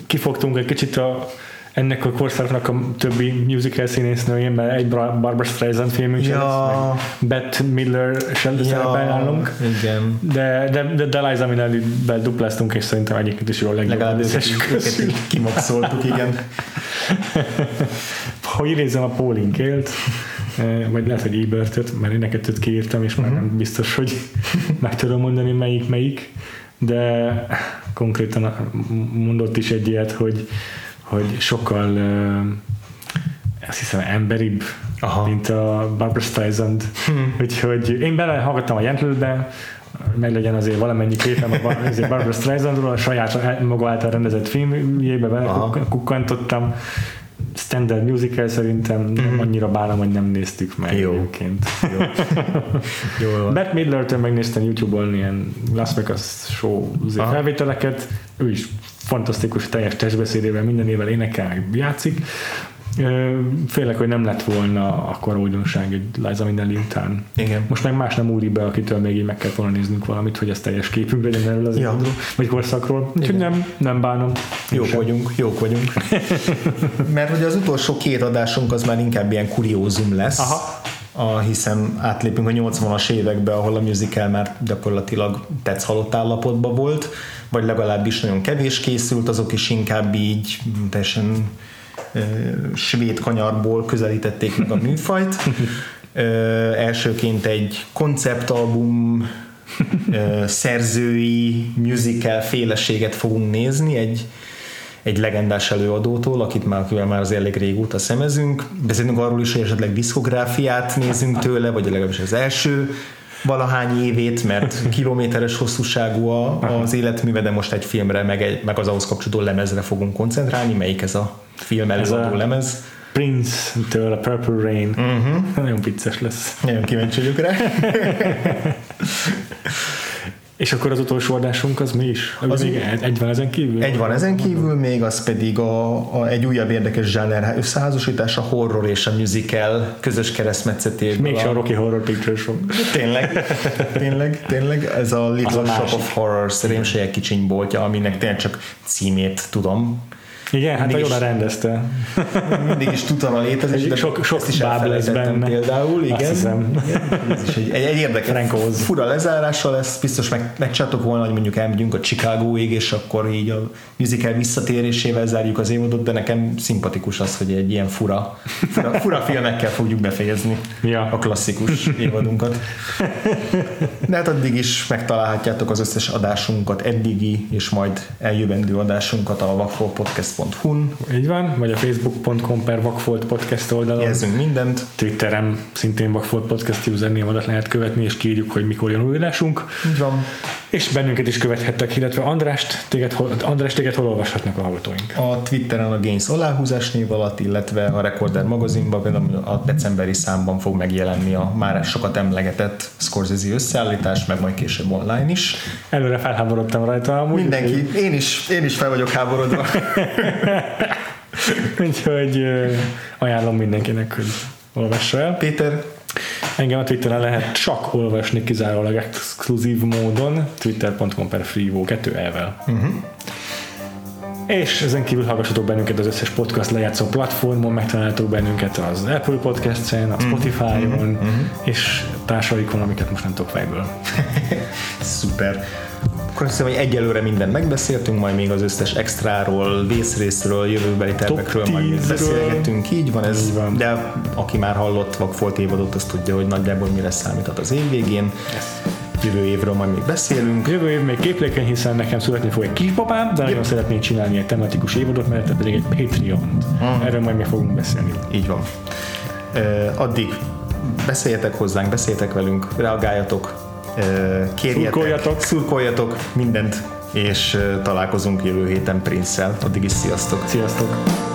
kifogtunk egy kicsit a ennek a korszaknak a többi musical színésznőjén, mert egy Barbara Streisand filmünk ja. lesz, Beth Miller sem ja, szerepel nálunk. Igen. De, de, de, de Liza Minnelli-vel dupláztunk, és szerintem egyébként is jól legjobb. Legalább őket kimaxoltuk, igen. (laughs) hogy idézem a Paulinkélt, eh, vagy lehet, hogy Ebertet, mert én neked kiírtam, és uh-huh. már nem biztos, hogy meg tudom mondani melyik melyik, de konkrétan mondott is egy ilyet, hogy, hogy sokkal azt hiszem emberibb, Aha. mint a Barbara Streisand. Hmm. Úgyhogy én belehallgattam a Jentlőbe, meg legyen azért valamennyi képem a Barbara Streisandról, a saját maga által rendezett filmjébe kukkantottam, standard musical szerintem nem annyira bánom, hogy nem néztük meg Jó. egyébként. Jó. Jó. Beth Midler-től megnéztem YouTube-on ilyen Las Vegas show felvételeket, ő is fantasztikus teljes testbeszédével, mindenével énekel, játszik. Félek, hogy nem lett volna akkor újdonság egy Liza Minnelli után. Igen. Most meg más nem úri be, akitől még így meg kell volna néznünk valamit, hogy ez teljes képünk legyen erről az ja. vagy korszakról. Úgyhogy nem, nem bánom. Jók sem. vagyunk, jók vagyunk. (laughs) Mert ugye az utolsó két adásunk az már inkább ilyen kuriózum lesz. Aha. A, hiszen átlépünk a 80-as évekbe, ahol a musical már gyakorlatilag tetsz halott állapotban volt, vagy legalábbis nagyon kevés készült, azok is inkább így teljesen svéd kanyarból közelítették meg a műfajt. Elsőként egy konceptalbum szerzői musical féleséget fogunk nézni, egy, egy legendás előadótól, akit már, akivel már az elég régóta szemezünk. Beszélünk arról is, hogy esetleg diszkográfiát nézünk tőle, vagy legalábbis az első valahány évét, mert (laughs) kilométeres hosszúságú az életműve, de most egy filmre, meg, egy, meg az ahhoz kapcsolódó lemezre fogunk koncentrálni. Melyik ez a film előadó lemez? Prince-től a Purple Rain. Uh-huh. Nagyon vicces lesz. Nagyon kíváncsi vagyok rá. (laughs) És akkor az utolsó adásunk az mi is? Az még egy, egy van ezen kívül? Egy van ezen kívül, még az pedig a, a, egy újabb érdekes zsáner összeházasítás, a horror és a musical közös keresztmetszetéből. Még a Rocky Horror Picture Show. Tényleg, tényleg, tényleg. Ez a Little a Shop of Horrors rémségek kicsiny boltja, aminek tényleg csak címét tudom igen, hát jól rendezte. Mindig is tudtam a létezés, de sok, sok is lesz benne. Például, igen. igen. Ez is egy, egy, egy érdekes, Frankóz. fura lezárása lesz, biztos meg, megcsátok volna, hogy mondjuk elmegyünk a Chicagoig, és akkor így a musical visszatérésével zárjuk az évadot, de nekem szimpatikus az, hogy egy ilyen fura, fura, fura filmekkel fogjuk befejezni ja. a klasszikus évadunkat. De hát addig is megtalálhatjátok az összes adásunkat, eddigi és majd eljövendő adásunkat a Vakfol Podcast vakfolt.hu-n. Így van, vagy a facebook.com per vakfolt podcast oldalon. Jelzünk mindent. Twitterem szintén vakfolt podcast username lehet követni, és kírjuk, hogy mikor jön új adásunk. Így van. És bennünket is követhettek, illetve Andrást, téged, András, téged hol olvashatnak a hallgatóink? A Twitteren a Gains aláhúzás név alatt, illetve a Recorder magazinban, például a decemberi számban fog megjelenni a már sokat emlegetett Scorsese összeállítás, meg majd később online is. Előre felháborodtam rajta amúgy. Mindenki, én is, én is fel vagyok háborodva. (laughs) Úgyhogy ajánlom mindenkinek, hogy olvassa el. Péter, Engem a Twitteren lehet csak olvasni kizárólag exkluzív módon, twitter.com per freevo 2 elvel. Uh-huh. És ezen kívül hallgassatok bennünket az összes podcast lejátszó platformon, megtaláltok bennünket az Apple Podcast-en, a mhm. Spotify-on, uh-huh. és társaikon, amiket most nem tudok fejből. (laughs) Szuper. Akkor hiszem, hogy egyelőre mindent megbeszéltünk, majd még az összes extráról, vészrészről, jövőbeli tervekről majd beszélgetünk. Így van ez, így van. de aki már hallott Vakfolt évadot, az tudja, hogy nagyjából mire számíthat az év végén. Yes jövő évről majd még beszélünk. Jövő év még képlékeny, hiszen nekem születni fog egy kisbabám, de nagyon szeretnék csinálni egy tematikus évadot, mert pedig egy patreon uh-huh. Erről majd még fogunk beszélni. Így van. Uh, addig beszéljetek hozzánk, beszéljetek velünk, reagáljatok, kérjetek, szurkoljatok. szurkoljatok mindent, és találkozunk jövő héten Prince-szel. Addig is sziasztok! Sziasztok!